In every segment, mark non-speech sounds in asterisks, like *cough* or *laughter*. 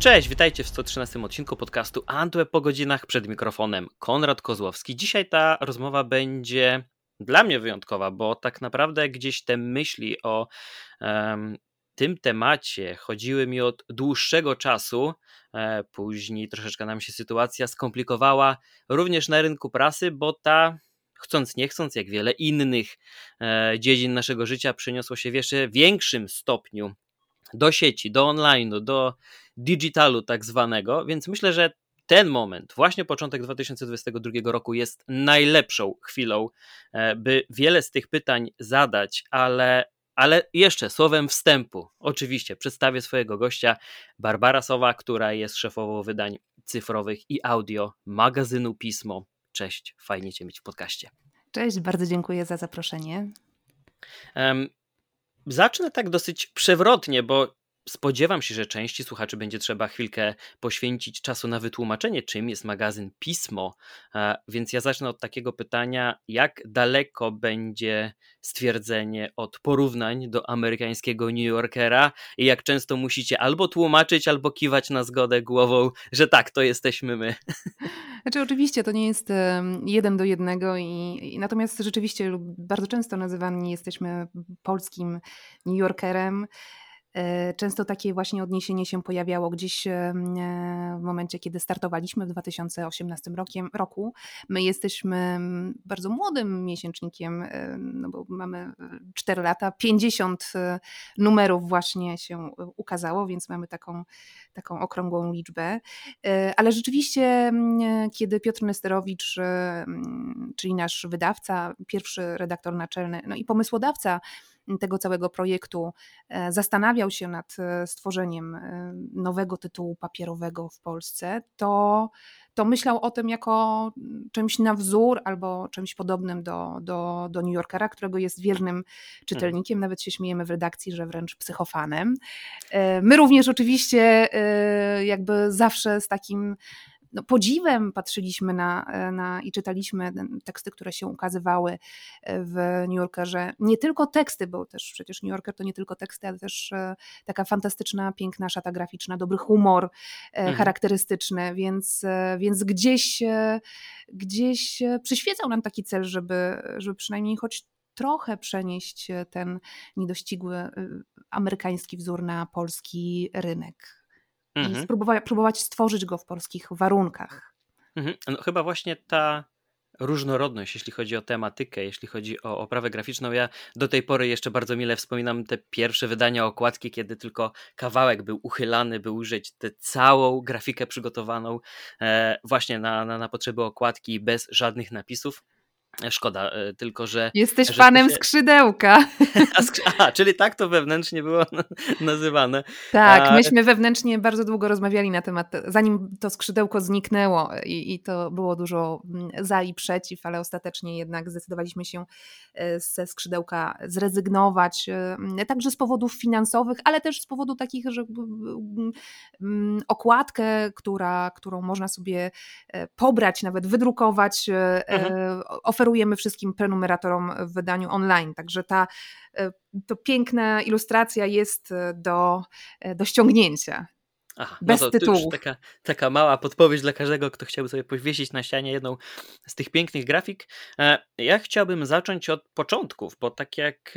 Cześć, witajcie w 113 odcinku podcastu Antweb po godzinach przed mikrofonem Konrad Kozłowski. Dzisiaj ta rozmowa będzie dla mnie wyjątkowa, bo tak naprawdę gdzieś te myśli o um, tym temacie chodziły mi od dłuższego czasu. E, później troszeczkę nam się sytuacja skomplikowała również na rynku prasy, bo ta chcąc nie chcąc, jak wiele innych e, dziedzin naszego życia, przeniosło się w jeszcze większym stopniu do sieci, do online'u, do digitalu tak zwanego, więc myślę, że ten moment, właśnie początek 2022 roku, jest najlepszą chwilą, e, by wiele z tych pytań zadać, ale, ale jeszcze słowem wstępu, oczywiście przedstawię swojego gościa, Barbara Sowa, która jest szefową wydań cyfrowych i audio magazynu Pismo. Cześć, fajnie Cię mieć w podcaście. Cześć, bardzo dziękuję za zaproszenie. Um, zacznę tak dosyć przewrotnie, bo Spodziewam się, że części słuchaczy będzie trzeba chwilkę poświęcić czasu na wytłumaczenie, czym jest magazyn Pismo, e, więc ja zacznę od takiego pytania, jak daleko będzie stwierdzenie od porównań do amerykańskiego New Yorkera i jak często musicie albo tłumaczyć, albo kiwać na zgodę głową, że tak, to jesteśmy my. *laughs* Znaczy oczywiście to nie jest jeden do jednego i, i natomiast rzeczywiście bardzo często nazywani jesteśmy polskim New Yorkerem. E, często takie właśnie odniesienie się pojawiało gdzieś e, w momencie, kiedy startowaliśmy w 2018 rokiem, roku. My jesteśmy bardzo młodym miesięcznikiem, e, no bo mamy 4 lata, 50 numerów właśnie się ukazało, więc mamy taką, taką okrągłą liczbę. Ale rzeczywiście, kiedy Piotr Nesterowicz, czyli nasz wydawca, pierwszy redaktor naczelny, no i pomysłodawca, tego całego projektu e, zastanawiał się nad e, stworzeniem e, nowego tytułu papierowego w Polsce, to, to myślał o tym jako czymś na wzór albo czymś podobnym do, do, do New Yorkera, którego jest wiernym czytelnikiem. Mhm. Nawet się śmiejemy w redakcji, że wręcz psychofanem. My również oczywiście jakby zawsze z takim no, podziwem patrzyliśmy na, e, na i czytaliśmy teksty, które się ukazywały e, w New Yorkerze. Nie tylko teksty, bo też przecież New Yorker to nie tylko teksty, ale też e, taka fantastyczna, piękna szata graficzna, dobry humor mhm. charakterystyczny, więc, więc gdzieś, gdzieś przyświecał nam taki cel, żeby, żeby przynajmniej choć trochę przenieść ten niedościgły amerykański wzór na polski rynek mhm. i spróbować, próbować stworzyć go w polskich warunkach. Mhm. No, chyba właśnie ta różnorodność, jeśli chodzi o tematykę, jeśli chodzi o oprawę graficzną. Ja do tej pory jeszcze bardzo mile wspominam te pierwsze wydania okładki, kiedy tylko kawałek był uchylany, by użyć tę całą grafikę przygotowaną e, właśnie na, na, na potrzeby okładki bez żadnych napisów. Szkoda, e, tylko że. Jesteś że fanem się... skrzydełka. *laughs* A, czyli tak to wewnętrznie było *laughs* nazywane. Tak, A... myśmy wewnętrznie bardzo długo rozmawiali na temat, zanim to skrzydełko zniknęło, i, i to było dużo mm, za i przeciw, ale ostatecznie jednak zdecydowaliśmy się e, ze skrzydełka zrezygnować, e, także z powodów finansowych, ale też z powodu takich, że okładkę, która, którą można sobie pobrać, nawet wydrukować, mhm oferujemy wszystkim prenumeratorom w wydaniu online. Także ta e, to piękna ilustracja jest e, do, e, do ściągnięcia. Aha, no Bez no to, tytułu. taka, taka mała podpowiedź dla każdego, kto chciałby sobie powiesić na ścianie jedną z tych pięknych grafik. Ja chciałbym zacząć od początków, bo tak jak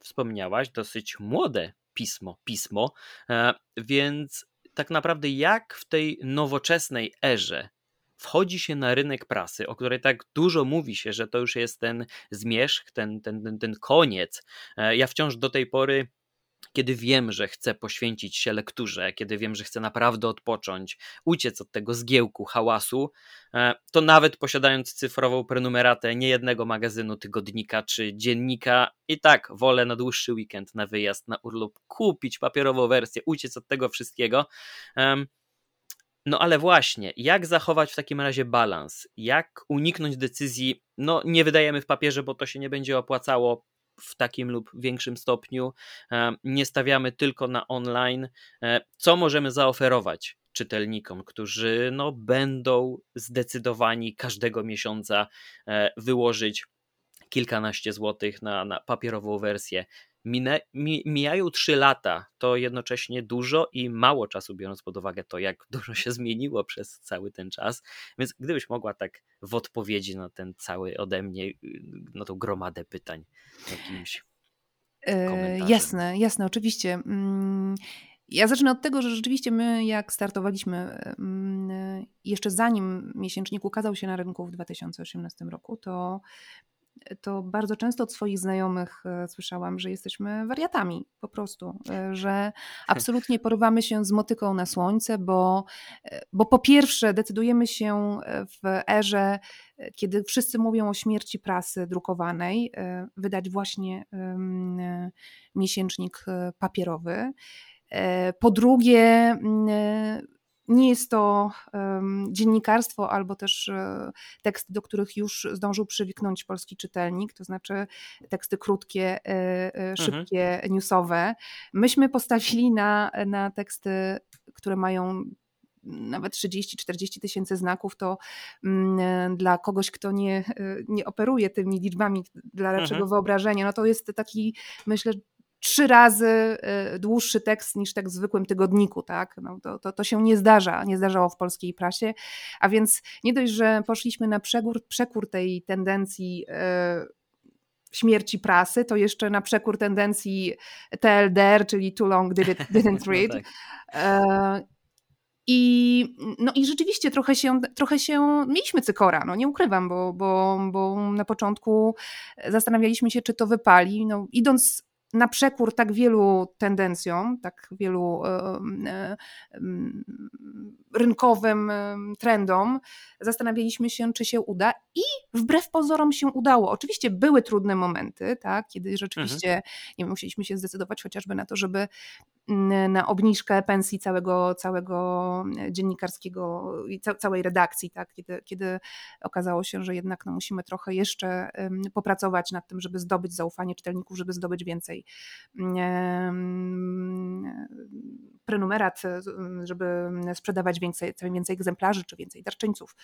wspomniałaś, dosyć młode pismo, pismo, więc tak naprawdę jak w tej nowoczesnej erze wchodzi się na rynek prasy, o której tak dużo mówi się, że to już jest ten zmierzch, ten, ten, ten, ten koniec. E, ja wciąż do tej pory kiedy wiem, że chcę poświęcić się lekturze, kiedy wiem, że chcę naprawdę odpocząć, uciec od tego zgiełku, hałasu, e, to nawet posiadając cyfrową prenumeratę niejednego magazynu, tygodnika czy dziennika, i tak wolę na dłuższy weekend, na wyjazd, na urlop kupić papierową wersję, uciec od tego wszystkiego. No ale właśnie, jak zachować w takim razie balans? Jak uniknąć decyzji, no nie wydajemy w papierze, bo to się nie będzie opłacało w takim lub większym stopniu, e, nie stawiamy tylko na online. E, co możemy zaoferować czytelnikom, którzy no, będą zdecydowani każdego miesiąca e, wyłożyć kilkanaście złotych na, na papierową wersję mijają trzy lata, to jednocześnie dużo i mało czasu, biorąc pod uwagę to, jak *laughs* dużo się zmieniło przez cały ten czas. Więc gdybyś mogła tak w odpowiedzi na ten cały ode mnie, na tą gromadę pytań jakimś e, Jasne, jasne, oczywiście. Mm, ja zacznę od tego, że rzeczywiście my, jak startowaliśmy, mm, jeszcze zanim miesięcznik ukazał się na rynku w 2018 roku, to to bardzo często od swoich znajomych e, słyszałam, że jesteśmy wariatami po prostu, e, że absolutnie porywamy się z motyką na słońce, bo, e, bo po pierwsze decydujemy się w erze, kiedy wszyscy mówią o śmierci prasy drukowanej, wydać właśnie miesięcznik papierowy. Po drugie, nie jest to dziennikarstwo albo też um, teksty, do których już zdążył przywiknąć polski czytelnik, to znaczy teksty krótkie, um, szybkie, mhm. newsowe. Myśmy postawili na, na teksty, które mają nawet 30-40 tysięcy znaków, to mm, dla kogoś, kto nie, nie operuje tymi liczbami dla lepszego mhm. wyobrażenia, no to jest taki, myślę, trzy razy y, dłuższy tekst niż tak w zwykłym tygodniku, tak? No to, to, to się nie zdarza, nie zdarzało w polskiej prasie, a więc nie dość, że poszliśmy na przekór, przekór tej tendencji y, śmierci prasy, to jeszcze na przekór tendencji TLDR, czyli Too Long did it, Didn't *laughs* no Read. no tak. I, no i rzeczywiście trochę się, trochę się mieliśmy cykora, no nie ukrywam, bo, bo, bo na początku zastanawialiśmy się, czy to wypali. No, idąc na przekór tak wielu tendencjom, tak wielu e, e, rynkowym trendom, zastanawialiśmy się, czy się uda i wbrew pozorom się udało. Oczywiście były trudne momenty, tak, kiedy rzeczywiście mhm. nie wiem, musieliśmy się zdecydować chociażby na to, żeby na obniżkę pensji całego, całego dziennikarskiego i całej redakcji, tak? kiedy, kiedy okazało się, że jednak no, musimy trochę jeszcze popracować nad tym, żeby zdobyć zaufanie czytelników, żeby zdobyć więcej prenumerat, żeby sprzedawać więcej, więcej egzemplarzy czy więcej darczyńców,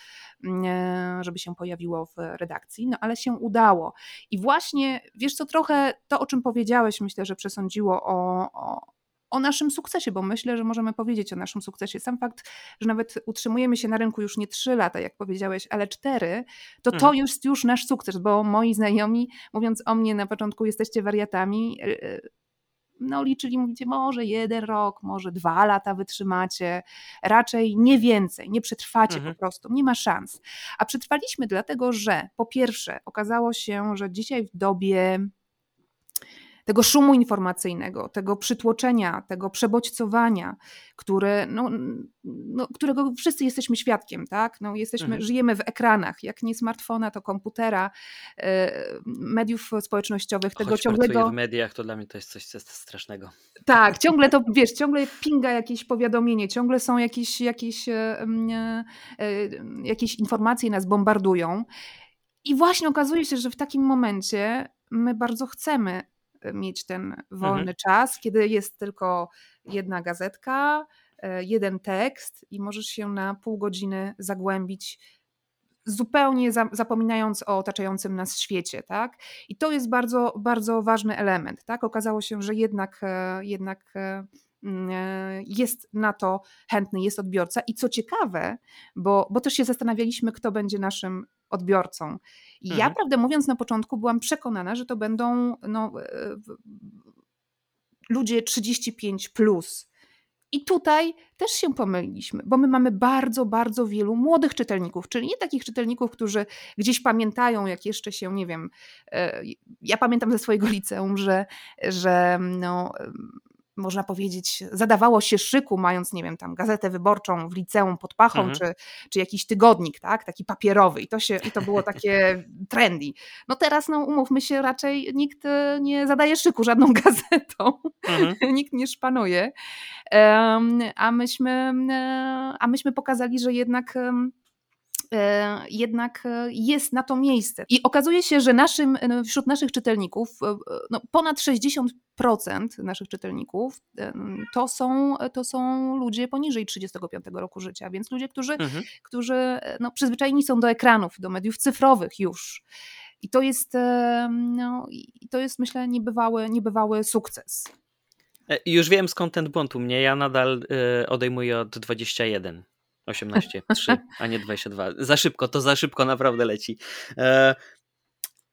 żeby się pojawiło w redakcji, no ale się udało. I właśnie, wiesz co, trochę to, o czym powiedziałeś, myślę, że przesądziło o, o o naszym sukcesie, bo myślę, że możemy powiedzieć o naszym sukcesie. Sam fakt, że nawet utrzymujemy się na rynku już nie trzy lata, jak powiedziałeś, ale cztery, to to mhm. jest już nasz sukces, bo moi znajomi, mówiąc o mnie na początku, jesteście wariatami, e, e, no liczyli, mówicie, może jeden rok, może dwa lata wytrzymacie, raczej nie więcej, nie przetrwacie mhm. po prostu, nie ma szans. A przetrwaliśmy dlatego, że po pierwsze okazało się, że dzisiaj w dobie tego szumu informacyjnego, tego przytłoczenia, tego przebodźcowania, które, no, no, którego wszyscy jesteśmy świadkiem, tak? No, jesteśmy, mhm. Żyjemy w ekranach, jak nie smartfona, to komputera, e, mediów społecznościowych, tego Choć ciągłego... w mediach, to dla mnie to jest coś, strasznego. Tak, *laughs* ciągle to, wiesz, ciągle pinga jakieś powiadomienie, ciągle są jakieś, jakieś, e, e, jakieś informacje nas bombardują. I właśnie okazuje się, że w takim momencie my bardzo chcemy mieć ten wolny mhm. czas, kiedy jest tylko jedna gazetka, e, jeden tekst i możesz się na pół godziny zagłębić zupełnie zapominając o otaczającym nas świecie, tak? I to jest bardzo, bardzo ważny element, tak? Okazało się, że jednak, e, jednak e, mm, jest na to chętny, jest odbiorca. I co ciekawe, bo, bo też się zastanawialiśmy, kto będzie naszym odbiorcą. I mhm. ja, prawdę mówiąc, na początku byłam przekonana, że to będą no, e, ludzie 35 plus. I tutaj też się pomyliliśmy, bo my mamy bardzo, bardzo wielu młodych czytelników, czyli nie takich czytelników, którzy gdzieś pamiętają, jak jeszcze się, nie wiem, e, ja pamiętam ze swojego liceum, że, że no, można powiedzieć, zadawało się szyku, mając, nie wiem, tam gazetę wyborczą w liceum pod pachą, mhm. czy, czy jakiś tygodnik, tak, taki papierowy i to, się, i to było *laughs* takie trendy. No teraz, no umówmy się, raczej nikt e, nie zadaje szyku żadną *laughs* gazetą, mhm. *laughs* nikt nie szpanuje, a myśmy, e, a myśmy pokazali, że jednak E, jednak e, jest na to miejsce. I okazuje się, że naszym, e, wśród naszych czytelników no, ponad 60% naszych czytelników to są, to są ludzie poniżej 35 roku życia, więc ludzie, którzy, mhm. którzy no, przyzwyczajeni są do ekranów, do mediów cyfrowych już. I to jest, no, to jest myślę, niebywały, niebywały sukces. E, już wiem skąd ten błąd u mnie. Ja nadal y, odejmuję od 21. 18, 3, a nie 22. Za szybko, to za szybko naprawdę leci. E,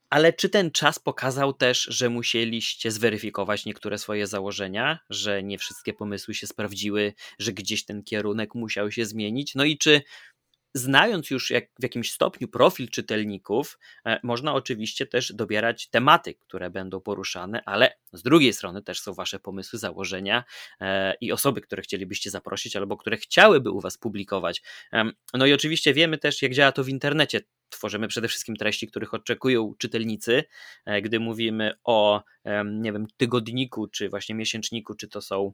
ale czy ten czas pokazał też, że musieliście zweryfikować niektóre swoje założenia, że nie wszystkie pomysły się sprawdziły, że gdzieś ten kierunek musiał się zmienić? No i czy znając już jak, w jakimś stopniu profil czytelników, e, można oczywiście też dobierać tematy, które będą poruszane, ale z drugiej strony też są wasze pomysły, założenia e, i osoby, które chcielibyście zaprosić albo które chciałyby u was publikować. No i oczywiście wiemy też, jak działa to w internecie. Tworzymy przede wszystkim treści, których oczekują czytelnicy. E, gdy mówimy o, nie wiem, tygodniku, czy właśnie miesięczniku, czy to są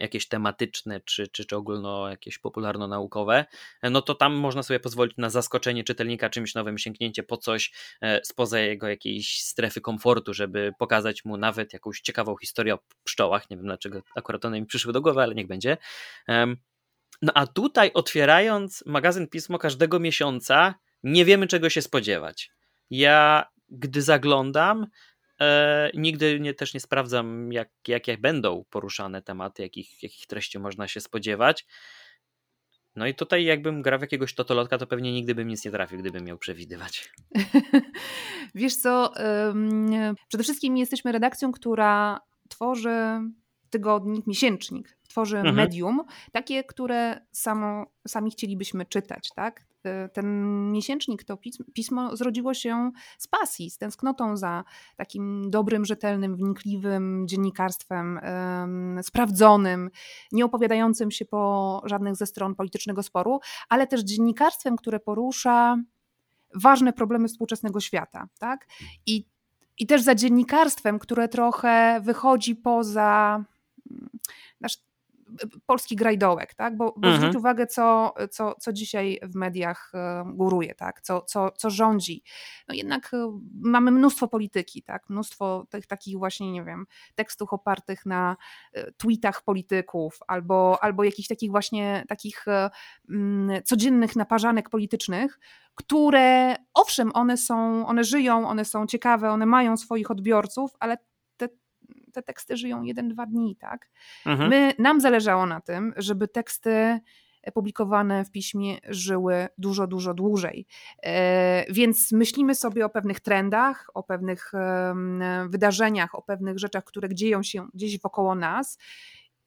jakieś tematyczne, czy, czy, czy ogólno jakieś popularno-naukowe, no to tam można sobie pozwolić na zaskoczenie czytelnika czymś nowym, sięgnięcie po coś e, spoza jego jakiejś strefy komfortu, żeby pokazać mu nawet jakąś ciekawą historię o pszczołach. Nie wiem dlaczego akurat one mi przyszły do głowy, ale niech będzie. No a tutaj otwierając magazyn Pismo każdego miesiąca, nie wiemy czego się spodziewać. Ja, gdy zaglądam, E, nigdy nie, też nie sprawdzam, jak, jak, jak będą poruszane tematy, jakich, jakich treści można się spodziewać. No i tutaj jakbym grał w jakiegoś totolotka, to pewnie nigdy bym nic nie trafił, gdybym miał przewidywać. *laughs* Wiesz co, przede wszystkim jesteśmy redakcją, która tworzy tygodnik, miesięcznik, tworzy mhm. medium, takie, które samo, sami chcielibyśmy czytać, tak? Y, ten miesięcznik, to pismo zrodziło się z pasji, z tęsknotą za takim dobrym, rzetelnym, wnikliwym dziennikarstwem, sprawdzonym, nie opowiadającym się po żadnych ze stron politycznego sporu, ale też dziennikarstwem, które porusza ważne problemy współczesnego świata. Tak? I, I też za dziennikarstwem, które trochę wychodzi poza mm, nasz polski grajdołek, tak? bo, bo mhm. zwróć uwagę, co, co, co dzisiaj w mediach e, góruje, tak? co, co, co rządzi. No jednak e, mamy mnóstwo polityki, tak? mnóstwo tych takich właśnie, nie wiem, tekstów opartych na e, tweetach polityków albo, albo jakichś takich właśnie takich mm, codziennych naparzanek politycznych, które owszem, one są, one żyją, one są ciekawe, one mają swoich odbiorców, ale te teksty żyją jeden, dwa dni, tak? Mhm. My, nam zależało na tym, żeby teksty publikowane w piśmie żyły dużo, dużo dłużej. E, więc myślimy sobie o pewnych trendach, o pewnych wydarzeniach, o pewnych rzeczach, które dzieją się gdzieś wokoło nas.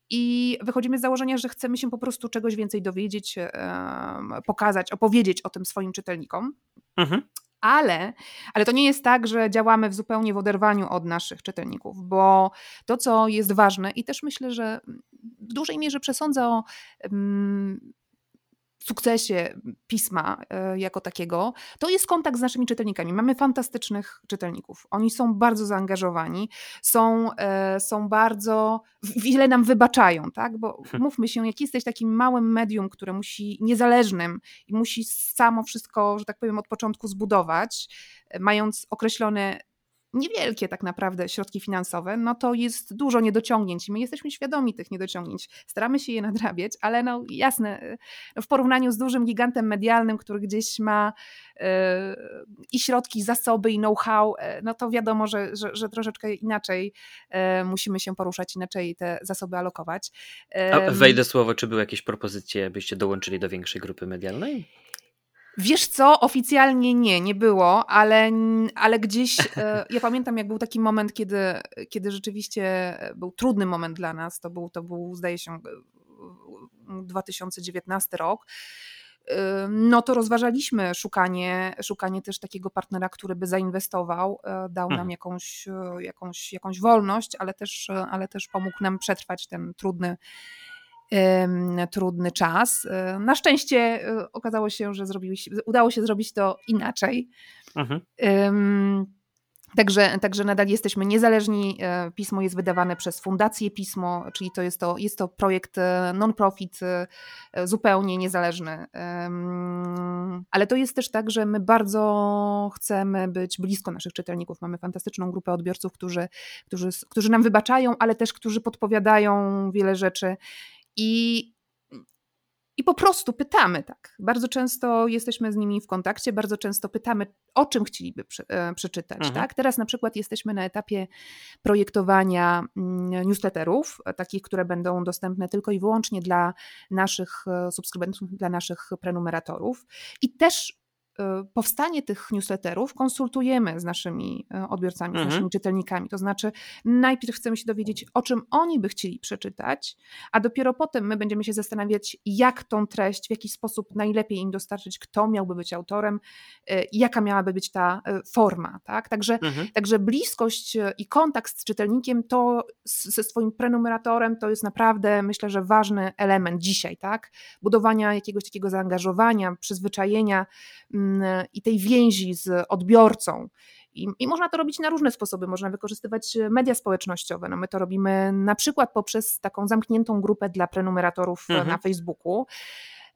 I wychodzimy z założenia, że chcemy się po prostu czegoś więcej dowiedzieć, pokazać, opowiedzieć o tym swoim czytelnikom. Mhm ale, ale to nie jest tak, że działamy w zupełnie w oderwaniu od naszych czytelników, bo to, co jest ważne i też myślę, że w dużej mierze przesądza o um, sukcesie pisma e, jako takiego, to jest kontakt z naszymi czytelnikami. Mamy fantastycznych czytelników. Oni są bardzo zaangażowani, są, e, są bardzo, wiele nam wybaczają, tak? Bo *laughs* mówmy się, jak jesteś takim małym medium, które musi, niezależnym i musi samo wszystko, że tak powiem, od początku zbudować, e, mając określone niewielkie tak naprawdę środki finansowe, no to jest dużo niedociągnięć i my jesteśmy świadomi tych niedociągnięć. Staramy się je nadrabiać, ale no jasne, no w porównaniu z dużym gigantem medialnym, który gdzieś ma yy, i środki, zasoby i know-how, yy, no to wiadomo, że, że, że troszeczkę inaczej yy, musimy się poruszać, inaczej te zasoby alokować. A wejdę słowo, czy były jakieś propozycje, byście dołączyli do większej grupy medialnej? Wiesz co, oficjalnie nie, nie było, ale, ale gdzieś, e, *laughs* ja pamiętam jak był taki moment, kiedy, kiedy rzeczywiście był trudny moment dla nas, to był, to był zdaje się 2019 rok, e, no to rozważaliśmy szukanie, szukanie też takiego partnera, który by zainwestował, e, dał nam mhm. jakąś, jakąś, jakąś wolność, ale też, ale też pomógł nam przetrwać ten trudny trudny czas. E, na szczęście e, okazało się, że udało się zrobić to inaczej. Mhm. Także, także nadal jesteśmy niezależni. E, pismo jest wydawane przez Fundację Pismo, czyli to jest to, jest to projekt non-profit, zupełnie niezależny. Ale to jest też tak, że my bardzo chcemy być blisko naszych czytelników. Mamy fantastyczną grupę odbiorców, którzy, którzy, którzy nam wybaczają, ale też którzy podpowiadają wiele rzeczy. I i po prostu pytamy, tak. Bardzo często jesteśmy z nimi w kontakcie, bardzo często pytamy, o czym chcieliby e, przeczytać. Mhm. Tak? Teraz na przykład jesteśmy na etapie projektowania mm, newsletterów, takich, które będą dostępne tylko i wyłącznie dla naszych e, subskrybentów, dla naszych prenumeratorów. I też powstanie tych newsletterów konsultujemy z naszymi y, odbiorcami, mhm. z naszymi czytelnikami. To znaczy, najpierw chcemy się dowiedzieć, o czym oni by chcieli przeczytać, a dopiero potem my będziemy się zastanawiać, jak tą treść, w jaki sposób najlepiej im dostarczyć, kto miałby być autorem, y, jaka miałaby być ta forma. Tak? Także, mhm. także bliskość i kontakt z czytelnikiem to ze swoim prenumeratorem to jest naprawdę, myślę, że ważny element dzisiaj, tak? Budowania jakiegoś takiego zaangażowania, przyzwyczajenia mm, i tej więzi z odbiorcą. I, I, można to robić na różne sposoby. Można wykorzystywać media społecznościowe. No my to robimy na przykład poprzez taką zamkniętą grupę dla prenumeratorów mhm. na Facebooku.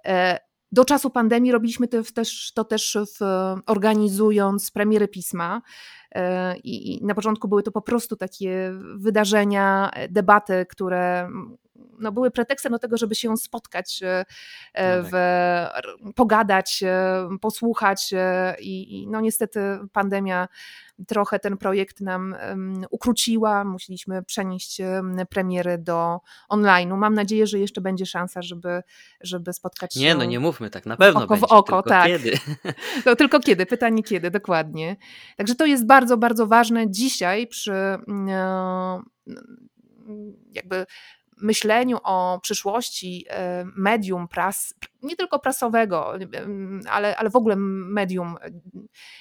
E, do czasu pandemii robiliśmy to też, to też w, organizując premiery pisma. E, I, I na początku były to po prostu takie wydarzenia, debaty, które no, były pretekstem do tego, żeby się spotkać, e, e, no w, tak. pogadać, e, posłuchać i, i no niestety pandemia trochę ten projekt nam um, ukróciła, musieliśmy przenieść um, premiery do online'u. Mam nadzieję, że jeszcze będzie szansa, żeby, żeby spotkać się. Nie, no nie mówmy tak, na pewno oko będzie, w oko, tylko tak. kiedy. *laughs* To tylko kiedy, pytanie kiedy, dokładnie. Także to jest bardzo, bardzo ważne dzisiaj przy um, jakby myśleniu o przyszłości e, medium pras, nie tylko prasowego, ale, ale w ogóle medium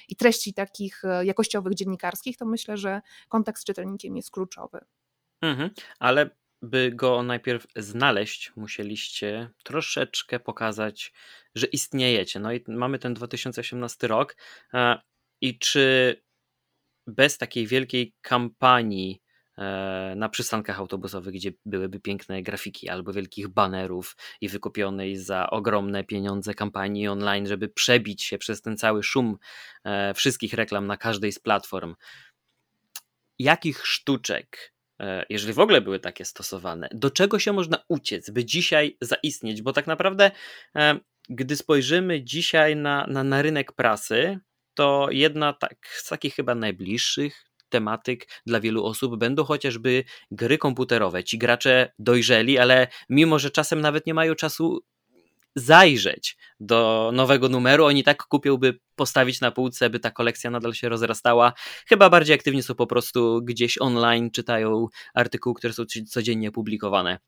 i treści takich e, jakościowych, dziennikarskich, to myślę, że kontakt z czytelnikiem jest kluczowy. Mhm, ale by go najpierw znaleźć, musieliście troszeczkę pokazać, że istniejecie. No i mamy ten 2018 rok. E, I czy bez takiej wielkiej kampanii E, na przystankach autobusowych, gdzie byłyby piękne grafiki albo wielkich banerów i wykupionej za ogromne pieniądze kampanii online, żeby przebić się przez ten cały szum e, wszystkich reklam na każdej z platform. Jakich sztuczek, e, jeżeli w ogóle były takie stosowane, do czego się można uciec, by dzisiaj zaistnieć? Bo tak naprawdę, gdy spojrzymy dzisiaj na, na, na rynek prasy, to jedna tak, z takich chyba najbliższych tematyk dla wielu osób będą chociażby gry komputerowe. Ci gracze dojrzeli, ale mimo, że czasem nawet nie mają czasu zajrzeć do nowego numeru, oni tak kupią, by postawić na półce, by ta kolekcja nadal się rozrastała. Chyba bardziej aktywni są po prostu gdzieś online, czytają artykuły, które są codziennie publikowane.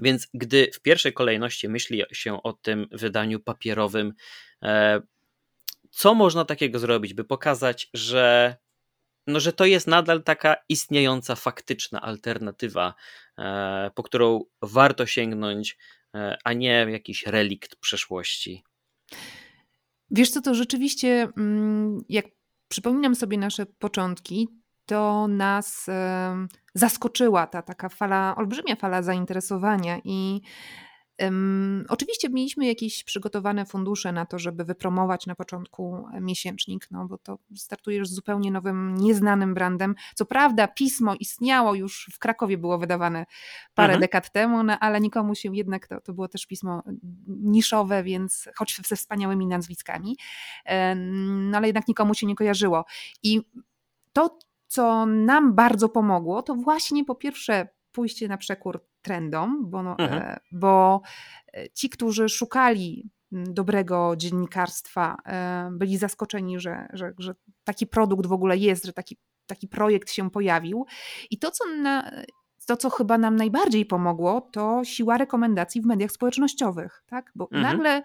Więc gdy w pierwszej kolejności myśli się o tym wydaniu papierowym, e, co można takiego zrobić, by pokazać, że no, że to jest nadal taka istniejąca, faktyczna alternatywa, e, po którą warto sięgnąć, e, a nie jakiś relikt przeszłości. Wiesz co, to rzeczywiście, mm, jak przypominam sobie nasze początki, to nas zaskoczyła ta taka fala, olbrzymia fala zainteresowania i Um, oczywiście mieliśmy jakieś przygotowane fundusze na to, żeby wypromować na początku miesięcznik, no bo to startujesz z zupełnie nowym, nieznanym brandem. Co prawda, pismo istniało już w Krakowie, było wydawane parę mhm. dekad temu, no, ale nikomu się jednak to, to było też pismo niszowe, więc choć ze wspaniałymi nazwiskami, no ale jednak nikomu się nie kojarzyło. I to, co nam bardzo pomogło, to właśnie po pierwsze pójście na przekór trendom, bo, no, mhm. E, bo e, ci, którzy szukali dobrego dziennikarstwa, e, byli zaskoczeni, że, że, że taki produkt w ogóle jest, że taki, taki projekt się pojawił. I to, co na, to, co chyba nam najbardziej pomogło, to siła rekomendacji w mediach społecznościowych, tak? Bo mhm. nagle,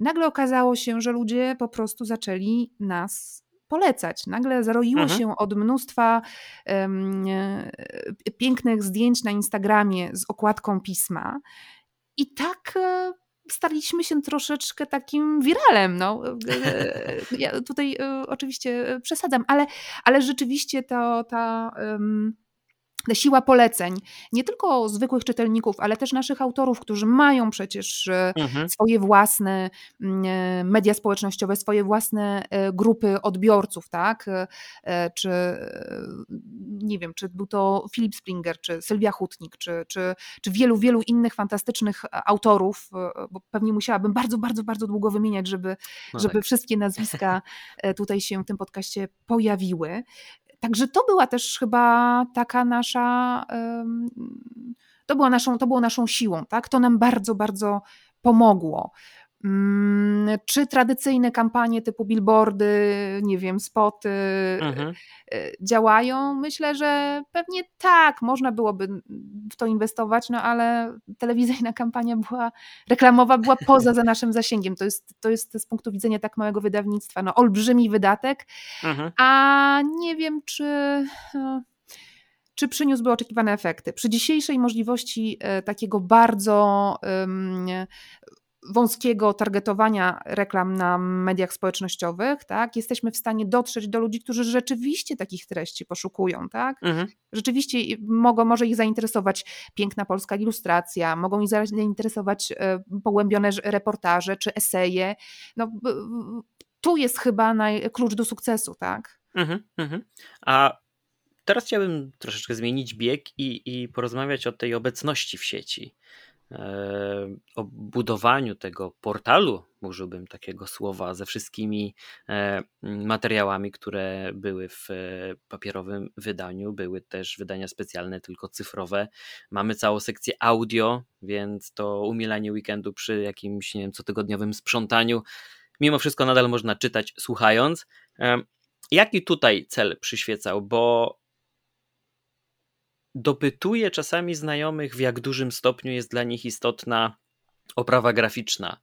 nagle okazało się, że ludzie po prostu zaczęli nas polecać. Nagle zaroiło mhm. się od mnóstwa um, pięknych zdjęć na Instagramie z okładką pisma. I tak e, staliśmy się troszeczkę takim wiralem. No. Ja tutaj oczywiście przesadzam, ale, ale rzeczywiście to, ta. Um, siła poleceń, nie tylko zwykłych czytelników, ale też naszych autorów, którzy mają przecież e, mhm. swoje własne mm, e, media społecznościowe, swoje własne e, grupy odbiorców, tak? Czy nie wiem, czy był to Filip Springer, czy Sylwia Hutnik, czy, czy, czy wielu, wielu innych fantastycznych autorów, bo pewnie musiałabym bardzo, bardzo, bardzo długo wymieniać, żeby, no żeby tak. wszystkie nazwiska tutaj się w tym podcaście pojawiły. Także to była też chyba taka nasza, to, była naszą, to było naszą siłą, tak? To nam bardzo, bardzo pomogło. Mm, czy tradycyjne kampanie typu billboardy, nie wiem, spoty mhm. E, działają? Myślę, że pewnie tak, można byłoby w to inwestować, no ale telewizyjna kampania była, reklamowa była poza za naszym zasięgiem. To jest, to jest z punktu widzenia tak małego wydawnictwa, no olbrzymi wydatek, mhm. a nie wiem, czy e, czy przyniósłby oczekiwane efekty. Przy dzisiejszej możliwości e, takiego bardzo wąskiego targetowania reklam na mediach społecznościowych, tak, jesteśmy w stanie dotrzeć do ludzi, którzy rzeczywiście takich treści poszukują, tak? Mhm. Rzeczywiście mogą, może ich zainteresować piękna polska ilustracja, mogą ich zainteresować e, pogłębione reportaże czy eseje. No, tu jest chyba naj, klucz do sukcesu, tak? Mhm, mhm. A teraz chciałbym troszeczkę zmienić bieg i, i porozmawiać o tej obecności w sieci. E, o budowaniu tego portalu, użyłbym takiego słowa, ze wszystkimi e, materiałami, które były w e, papierowym wydaniu. Były też wydania specjalne, tylko cyfrowe. Mamy całą sekcję audio, więc to umilanie weekendu przy jakimś, nie wiem, cotygodniowym sprzątaniu, mimo wszystko nadal można czytać słuchając. Jaki tutaj cel przyświecał? Bo dopytuję czasami znajomych, w jak dużym stopniu jest dla nich istotna oprawa graficzna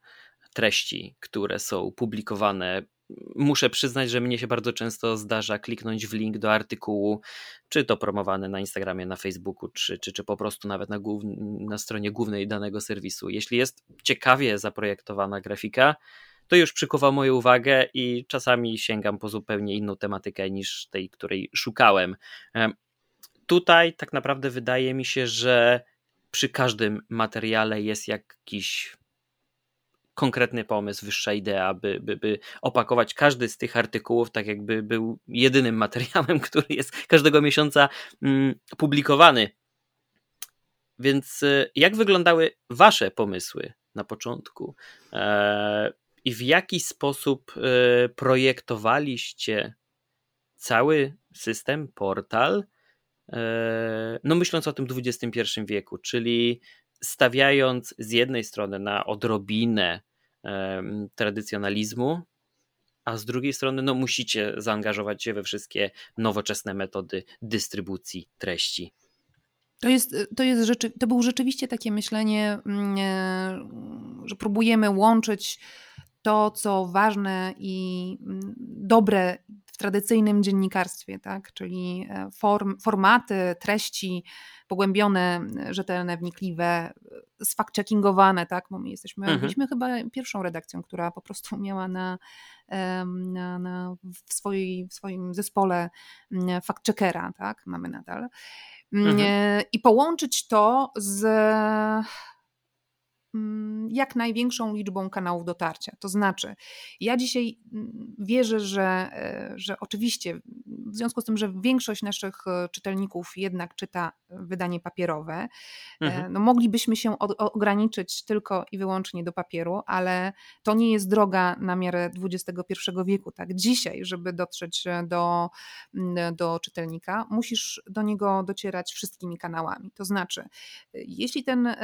treści, które są publikowane. Muszę przyznać, że mnie się bardzo często zdarza kliknąć w link do artykułu, czy to promowany na Instagramie, na Facebooku, czy, czy, czy po prostu nawet na, głów, na stronie głównej danego serwisu. Jeśli jest ciekawie zaprojektowana grafika, to już przykuwa moją uwagę i czasami sięgam po zupełnie inną tematykę niż tej, której szukałem tutaj tak naprawdę wydaje mi się, że przy każdym materiale jest jakiś konkretny pomysł, wyższa idea, by, by, by opakować każdy z tych artykułów tak jakby był jedynym *laughs* materiałem, który jest każdego miesiąca mm, publikowany. Więc y, jak wyglądały Wasze pomysły na początku? E, I w jaki sposób y, projektowaliście cały system, portal? E, no myśląc o tym XXI wieku, czyli stawiając z jednej strony na odrobinę tradycjonalizmu, a z drugiej strony no, musicie zaangażować się we wszystkie nowoczesne metody dystrybucji treści. To, jest, to, jest rzeczy, to było rzeczywiście takie myślenie, mm, e, że próbujemy łączyć to, co ważne i mm, dobre w tradycyjnym dziennikarstwie, tak? czyli e, form, formaty, treści pogłębione, rzetelne, wnikliwe, sfact-checkingowane, tak? bo my jesteśmy, mhm. byliśmy chyba pierwszą redakcją, która po prostu miała na, na, na w, swojej, w swoim zespole mm, fact-checkera, tak? mamy nadal. Mm, mhm. E, I połączyć to z jak największą liczbą kanałów dotarcia. To znaczy, ja dzisiaj mm, wierzę, że, e, że oczywiście, w związku z tym, że większość naszych e, czytelników jednak czyta wydanie papierowe, e, mhm. no moglibyśmy się ograniczyć tylko i wyłącznie do papieru, ale to nie jest droga na miarę XXI wieku. Tak? Dzisiaj, żeby dotrzeć do, mm, do czytelnika, musisz do niego docierać wszystkimi kanałami. To znaczy, jeśli ten,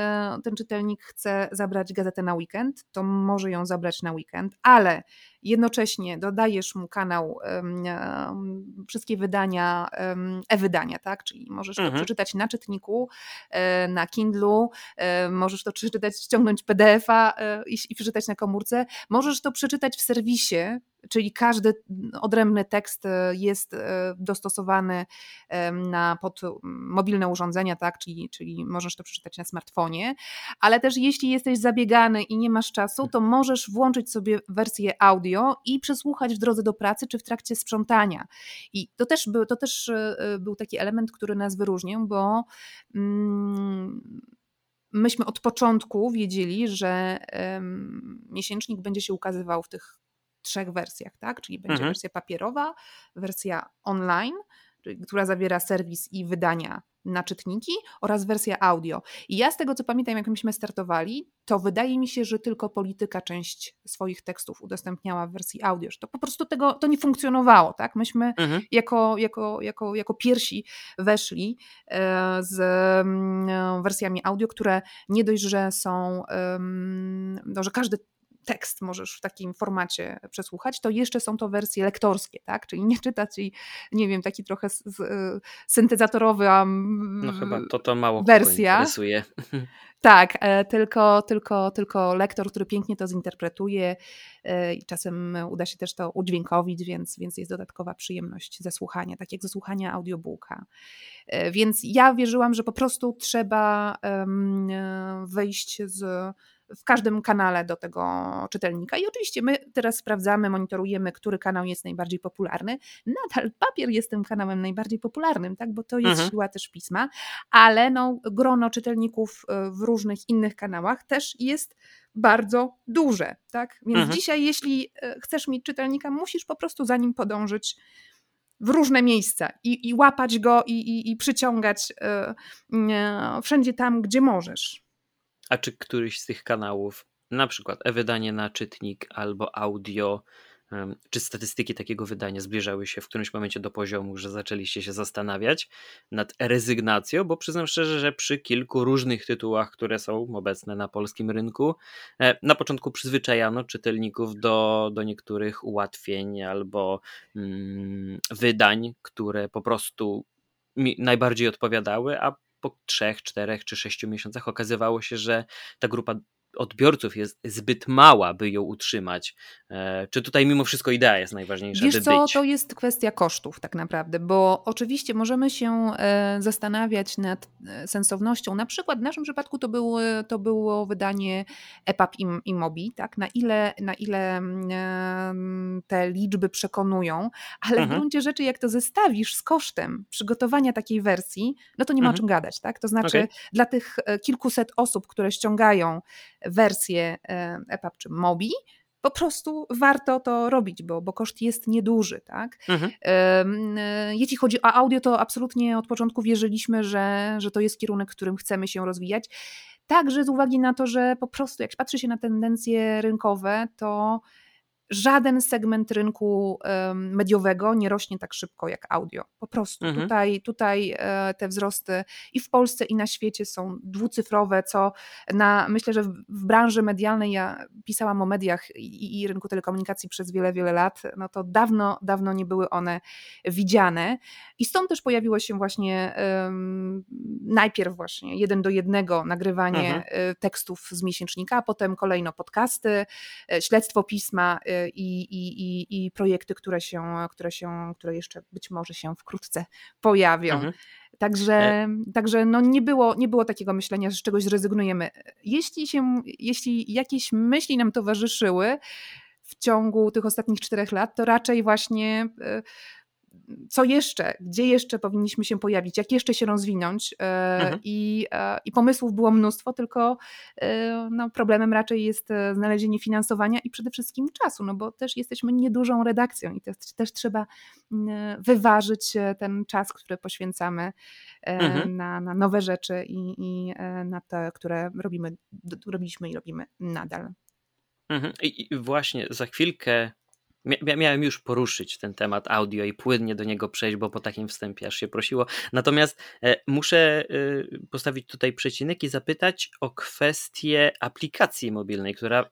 ten czytelnik chce zabrać gazetę na weekend, to może ją zabrać na weekend, ale jednocześnie dodajesz mu kanał um, wszystkie wydania, um, e-wydania, tak? Czyli możesz mhm. to przeczytać na czytniku, e, na Kindlu, e, możesz to przeczytać, ściągnąć PDF-a e, i, i przeczytać na komórce, możesz to przeczytać w serwisie czyli każdy odrębny tekst jest dostosowany na, pod mobilne urządzenia, tak, czyli, czyli możesz to przeczytać na smartfonie, ale też jeśli jesteś zabiegany i nie masz czasu, to możesz włączyć sobie wersję audio i przesłuchać w drodze do pracy czy w trakcie sprzątania. I to też był, to też był taki element, który nas wyróżnił, bo mm, myśmy od początku wiedzieli, że miesięcznik będzie się ukazywał w tych trzech wersjach, tak? Czyli będzie mhm. wersja papierowa, wersja online, która zawiera serwis i wydania na czytniki oraz wersja audio. I ja z tego co pamiętam, jak myśmy startowali, to wydaje mi się, że tylko polityka część swoich tekstów udostępniała w wersji audio, że to po prostu tego to nie funkcjonowało, tak? Myśmy mhm. jako, jako, jako, jako pierwsi weszli e, z mm, wersjami audio, które nie dość, że są, no, że każdy tekst możesz w takim formacie przesłuchać, to jeszcze są to wersje lektorskie, tak? Czyli nie czytać i nie wiem, taki trochę syntezatorowy no chyba to, to mało wersja. interesuje. *laughs* Tak, e, tylko, tylko, tylko lektor, który pięknie to zinterpretuje e, i czasem uda się też to udźwiękowić, więc, więc jest dodatkowa przyjemność ze słuchania, tak jak ze słuchania audiobooka. E, więc ja wierzyłam, że po prostu trzeba wejść z w każdym kanale do tego czytelnika. I oczywiście my teraz sprawdzamy, monitorujemy, który kanał jest najbardziej popularny. Nadal papier jest tym kanałem najbardziej popularnym, tak? bo to jest mhm. siła też pisma, ale no, grono czytelników e, w różnych innych kanałach też jest bardzo duże. Tak? Więc mhm. dzisiaj, jeśli e, chcesz mieć czytelnika, musisz po prostu za nim podążyć w różne miejsca i, i łapać go i, i, i przyciągać y, y, wszędzie tam, gdzie możesz. A czy któryś z tych kanałów, na przykład e-wydanie na czytnik albo audio, czy statystyki takiego wydania zbliżały się w którymś momencie do poziomu, że zaczęliście się zastanawiać nad rezygnacją, bo przyznam szczerze, że przy kilku różnych tytułach, które są obecne na polskim rynku, e, na początku przyzwyczajano czytelników do, do niektórych ułatwień albo mm, wydań, które po prostu mi najbardziej odpowiadały, a po trzech, czterech czy sześciu miesiącach okazywało się, że ta grupa odbiorców jest zbyt mała, by ją utrzymać. E, czy tutaj mimo wszystko idea jest najważniejsza? Wiesz co, być? to jest kwestia kosztów tak naprawdę, bo oczywiście możemy się e, zastanawiać nad e, sensownością. Na przykład w naszym przypadku to było, to było wydanie EPUB i, i Mobi, tak? na, ile, na ile mm, te liczby przekonują, ale mhm. w gruncie rzeczy jak to zestawisz z kosztem przygotowania takiej wersji, no to nie ma mhm. o czym gadać. Tak? To znaczy okay. dla tych kilkuset osób, które ściągają wersję EPUB czy MOBI, po prostu warto to robić, bo, bo koszt jest nieduży. Tak? Mhm. E, jeśli chodzi o audio, to absolutnie od początku wierzyliśmy, że, że to jest kierunek, w którym chcemy się rozwijać. Także z uwagi na to, że po prostu jak patrzy się na tendencje rynkowe, to żaden segment rynku mediowego nie rośnie tak szybko jak audio. Po prostu mhm. tutaj, tutaj e, te wzrosty i w Polsce, i na świecie są dwucyfrowe, co na, myślę, że w, branży medialnej, ja pisałam o mediach i, i, rynku telekomunikacji przez wiele, wiele lat, no to dawno, dawno nie były one widziane. I stąd też pojawiło się właśnie um, najpierw właśnie jeden do jednego nagrywanie mhm. E, tekstów z miesięcznika, a potem kolejno podcasty, e, śledztwo pisma i, i, i, projekty, które się, które się, które jeszcze być może się wkrótce pojawią. Mhm. Także, e... także no nie, było, nie było takiego myślenia, że z czegoś zrezygnujemy. Jeśli, się, jeśli jakieś myśli nam towarzyszyły w ciągu tych ostatnich czterech lat, to raczej właśnie e, co jeszcze, gdzie jeszcze powinniśmy się pojawić, jak jeszcze się rozwinąć. E, mhm. I, e, I pomysłów było mnóstwo, tylko e, no, problemem raczej jest znalezienie finansowania i przede wszystkim czasu, no bo też jesteśmy niedużą redakcją i też, też trzeba wyważyć ten czas, który poświęcamy mhm. na, na nowe rzeczy i, i na te, które robimy, robiliśmy i robimy nadal. Mhm. I właśnie za chwilkę miałem już poruszyć ten temat audio i płynnie do niego przejść, bo po takim wstępie aż się prosiło. Natomiast e, muszę e, postawić tutaj przecinek i zapytać o kwestię aplikacji mobilnej, która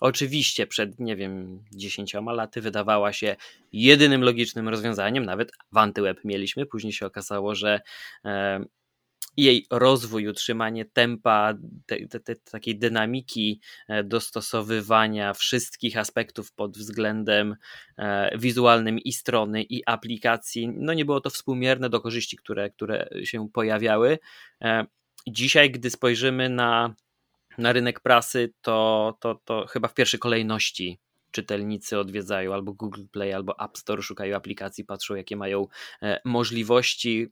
oczywiście przed, nie wiem, dziesięcioma laty wydawała się jedynym logicznym rozwiązaniem, nawet w AntyWeb mieliśmy, później się okazało, że e, jej rozwój, utrzymanie tempa, te, te, te, takiej dynamiki e, dostosowywania wszystkich aspektów pod względem e, wizualnym i strony, i aplikacji, no nie było to współmierne do korzyści, które, które się pojawiały. E, dzisiaj, gdy spojrzymy na, na rynek prasy, to, to, to chyba w pierwszej kolejności czytelnicy odwiedzają albo Google Play, albo App Store, szukają aplikacji, patrzą jakie mają możliwości,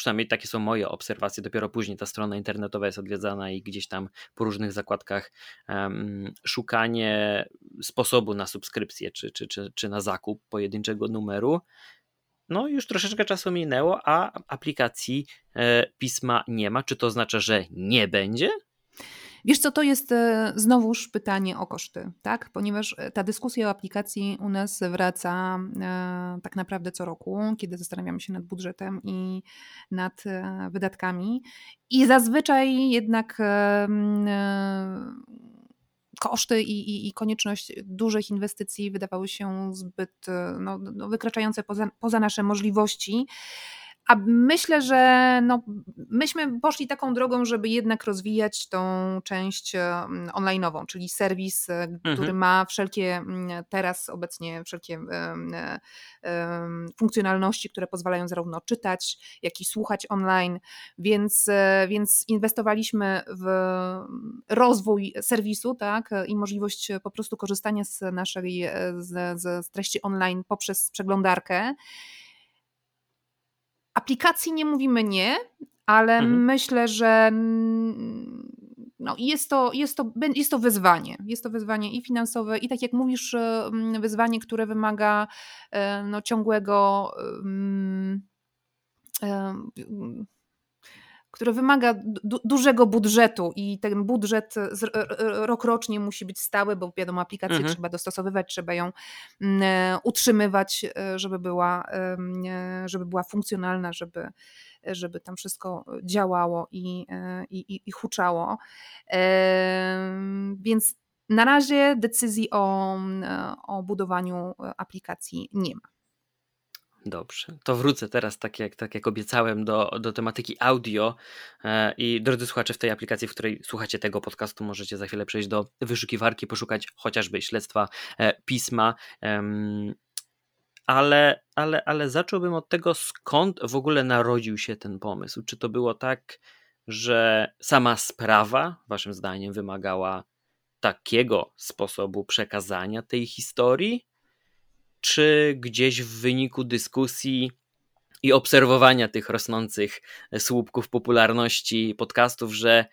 przynajmniej takie są moje obserwacje, dopiero później ta strona internetowa jest odwiedzana i gdzieś tam po różnych zakładkach um, szukanie sposobu na subskrypcję czy, czy, czy, czy na zakup pojedynczego numeru. No, już troszeczkę czasu minęło, a aplikacji e, pisma nie ma. Czy to oznacza, że nie będzie? Wiesz co, to jest e, znowuż pytanie o koszty, tak? Ponieważ e, ta dyskusja o aplikacji u nas wraca e, tak naprawdę co roku, kiedy zastanawiamy się nad budżetem i nad wydatkami. I zazwyczaj jednak koszty i, i, i, konieczność dużych inwestycji wydawały się zbyt no, no, wykraczające poza, poza nasze możliwości. A myślę, że no, myśmy poszli taką drogą, żeby jednak rozwijać tą część online'ową, czyli serwis, e, mhm. który ma wszelkie mm, teraz obecnie wszelkie e, funkcjonalności, które pozwalają zarówno czytać, jak i słuchać online, więc, e, więc inwestowaliśmy w rozwój serwisu tak, i możliwość po prostu korzystania z naszej z, z treści online poprzez przeglądarkę. Aplikacji nie mówimy nie, ale mhm. myślę, że no jest, to, jest, to, jest to wyzwanie. Jest to wyzwanie i finansowe, i tak jak mówisz, wyzwanie, które wymaga e, no, ciągłego które wymaga du dużego budżetu i ten budżet rokrocznie musi być stały, bo wiadomo, aplikację mhm. trzeba dostosowywać, trzeba ją mm, e, utrzymywać, e, żeby była, e, żeby była funkcjonalna, żeby, żeby tam wszystko działało i, i, i huczało. Więc na razie decyzji o, o budowaniu aplikacji nie ma. Dobrze, to wrócę teraz, tak jak, tak jak obiecałem, do, do tematyki audio. E, I drodzy słuchacze, w tej aplikacji, w której słuchacie tego podcastu, możecie za chwilę przejść do wyszukiwarki, poszukać chociażby śledztwa e, pisma. Ale, ale, ale zacząłbym od tego, skąd w ogóle narodził się ten pomysł. Czy to było tak, że sama sprawa, Waszym zdaniem, wymagała takiego sposobu przekazania tej historii? Czy gdzieś w wyniku dyskusji i obserwowania tych rosnących słupków popularności podcastów, że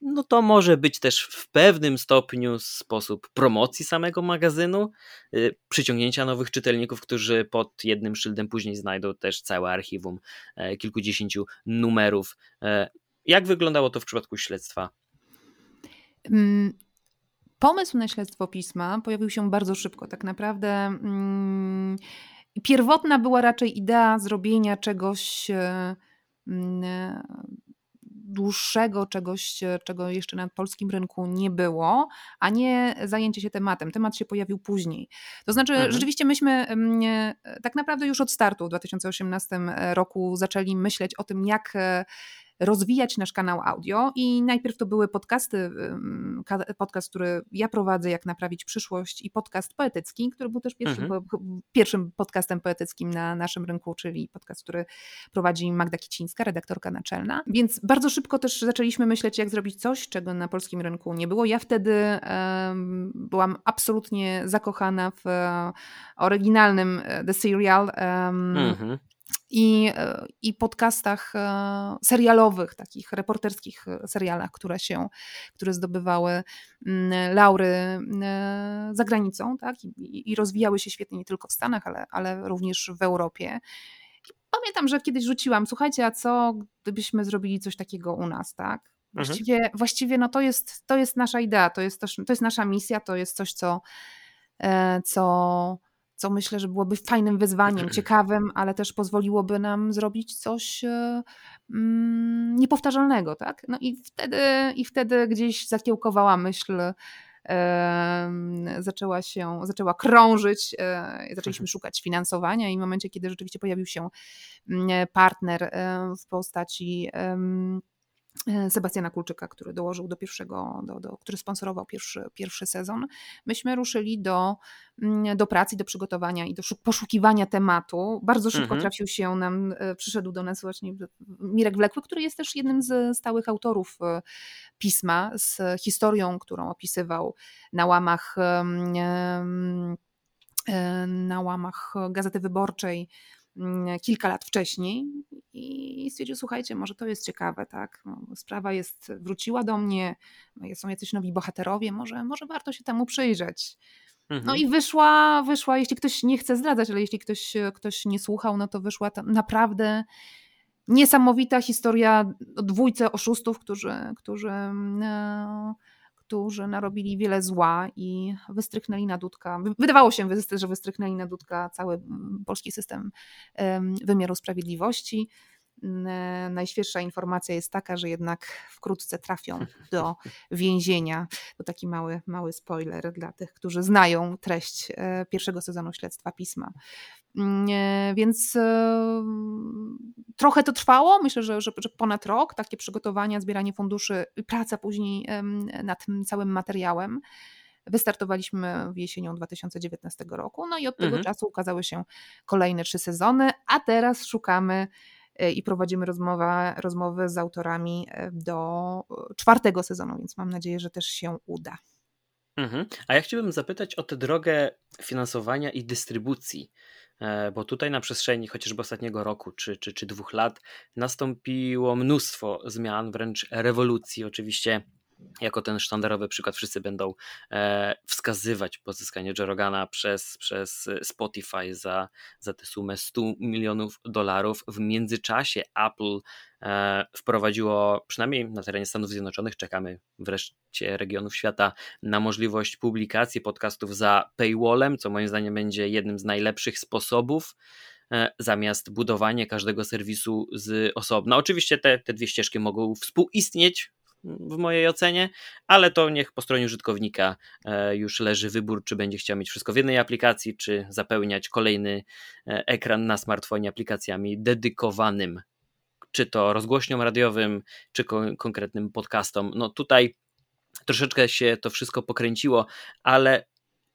no to może być też w pewnym stopniu sposób promocji samego magazynu, y, przyciągnięcia nowych czytelników, którzy pod jednym szyldem później znajdą też całe archiwum e, kilkudziesięciu numerów. E, jak wyglądało to w przypadku śledztwa? Pomysł na śledztwo pisma pojawił się bardzo szybko. Tak naprawdę mm, pierwotna była raczej idea zrobienia czegoś e, mm, dłuższego, czegoś, czego jeszcze na polskim rynku nie było, a nie zajęcie się tematem. Temat się pojawił później. To znaczy, mhm. rzeczywiście myśmy mm, e, tak naprawdę już od startu w 2018 roku zaczęli myśleć o tym, jak e, rozwijać nasz kanał audio i najpierw to były podcasty, podcast, który ja prowadzę, jak naprawić przyszłość i podcast poetycki, który był też pierwszym, mhm. pierwszym podcastem poetyckim na naszym rynku, czyli podcast, który prowadzi Magda Kicińska, redaktorka naczelna, więc bardzo szybko też zaczęliśmy myśleć, jak zrobić coś, czego na polskim rynku nie było. Ja wtedy um, byłam absolutnie zakochana w oryginalnym e, The Serial, um, mhm i, e, i podcastach e, serialowych, takich reporterskich e, serialach, które się, które zdobywały mm, laury za granicą, tak? I, i rozwijały się świetnie nie tylko w Stanach, ale, ale również w Europie. I pamiętam, że kiedyś rzuciłam, słuchajcie, a co gdybyśmy zrobili coś takiego u nas, tak? Mhm. Właściwie, mhm. właściwie no to, jest, to jest nasza idea, to jest, też, to jest nasza misja, to jest coś, co, co co myślę, że byłoby fajnym wyzwaniem, ciekawym, ale też pozwoliłoby nam zrobić coś e, mm, niepowtarzalnego, tak? No i wtedy, i wtedy gdzieś zakiełkowała myśl zaczęła się, zaczęła krążyć, zaczęliśmy szukać finansowania i w momencie, kiedy rzeczywiście pojawił się mm, partner w postaci E, Sebastiana Kulczyka, który dołożył do pierwszego, do, do, który sponsorował pierwszy, pierwszy sezon, myśmy ruszyli do, mm, do pracy, do przygotowania i do poszukiwania tematu. Bardzo szybko mhm. trafił się nam, e, przyszedł do nas właśnie Mirek Wlekły, który jest też jednym z stałych autorów e, pisma z historią, którą opisywał na łamach na łamach Gazety Wyborczej kilka lat wcześniej i stwierdził, słuchajcie, może to jest ciekawe, tak? No, sprawa jest, wróciła do mnie, są jacyś nowi bohaterowie, może, może warto się temu przyjrzeć. No mhm. i wyszła, wyszła, jeśli ktoś nie chce zdradzać, ale jeśli ktoś, ktoś nie słuchał, no to wyszła naprawdę niesamowita historia o dwójce oszustów, którzy, którzy no, którzy narobili wiele zła i wystrychnęli na dudka. Wydawało się, że wystrychnęli na dudka cały polski system wymiaru sprawiedliwości. Najświeższa informacja jest taka, że jednak wkrótce trafią *laughs* do więzienia. To taki mały, mały spoiler dla tych, którzy znają treść e, pierwszego sezonu śledztwa pisma. E, więc e, trochę to trwało, myślę, że, że, że, ponad rok, takie przygotowania, zbieranie funduszy i praca później nad tym całym materiałem. Wystartowaliśmy w jesienią 2019 roku, no i od tego mhm. czasu ukazały się kolejne trzy sezony, a teraz szukamy e, i prowadzimy rozmowa, rozmowy z autorami do czwartego sezonu, więc mam nadzieję, że też się uda. Mhm. A ja chciałbym zapytać o tę drogę finansowania i dystrybucji. E, bo tutaj na przestrzeni chociażby ostatniego roku czy, czy, czy dwóch lat nastąpiło mnóstwo zmian, wręcz rewolucji. Oczywiście jako ten sztandarowy przykład wszyscy będą e, wskazywać pozyskanie Jerogana przez, przez Spotify za, za tę sumę 100 milionów dolarów. W międzyczasie Apple e, wprowadziło, przynajmniej na terenie Stanów Zjednoczonych, czekamy wreszcie regionów świata, na możliwość publikacji podcastów za paywallem, co moim zdaniem będzie jednym z najlepszych sposobów e, zamiast budowanie każdego serwisu z osobna. Oczywiście te, te dwie ścieżki mogą współistnieć w mojej ocenie, ale to niech po stronie użytkownika e, już leży wybór, czy będzie chciał mieć wszystko w jednej aplikacji, czy zapełniać kolejny e, ekran na smartfonie aplikacjami dedykowanym, czy to rozgłośniom radiowym, czy konkretnym podcastom. No tutaj troszeczkę się to wszystko pokręciło, ale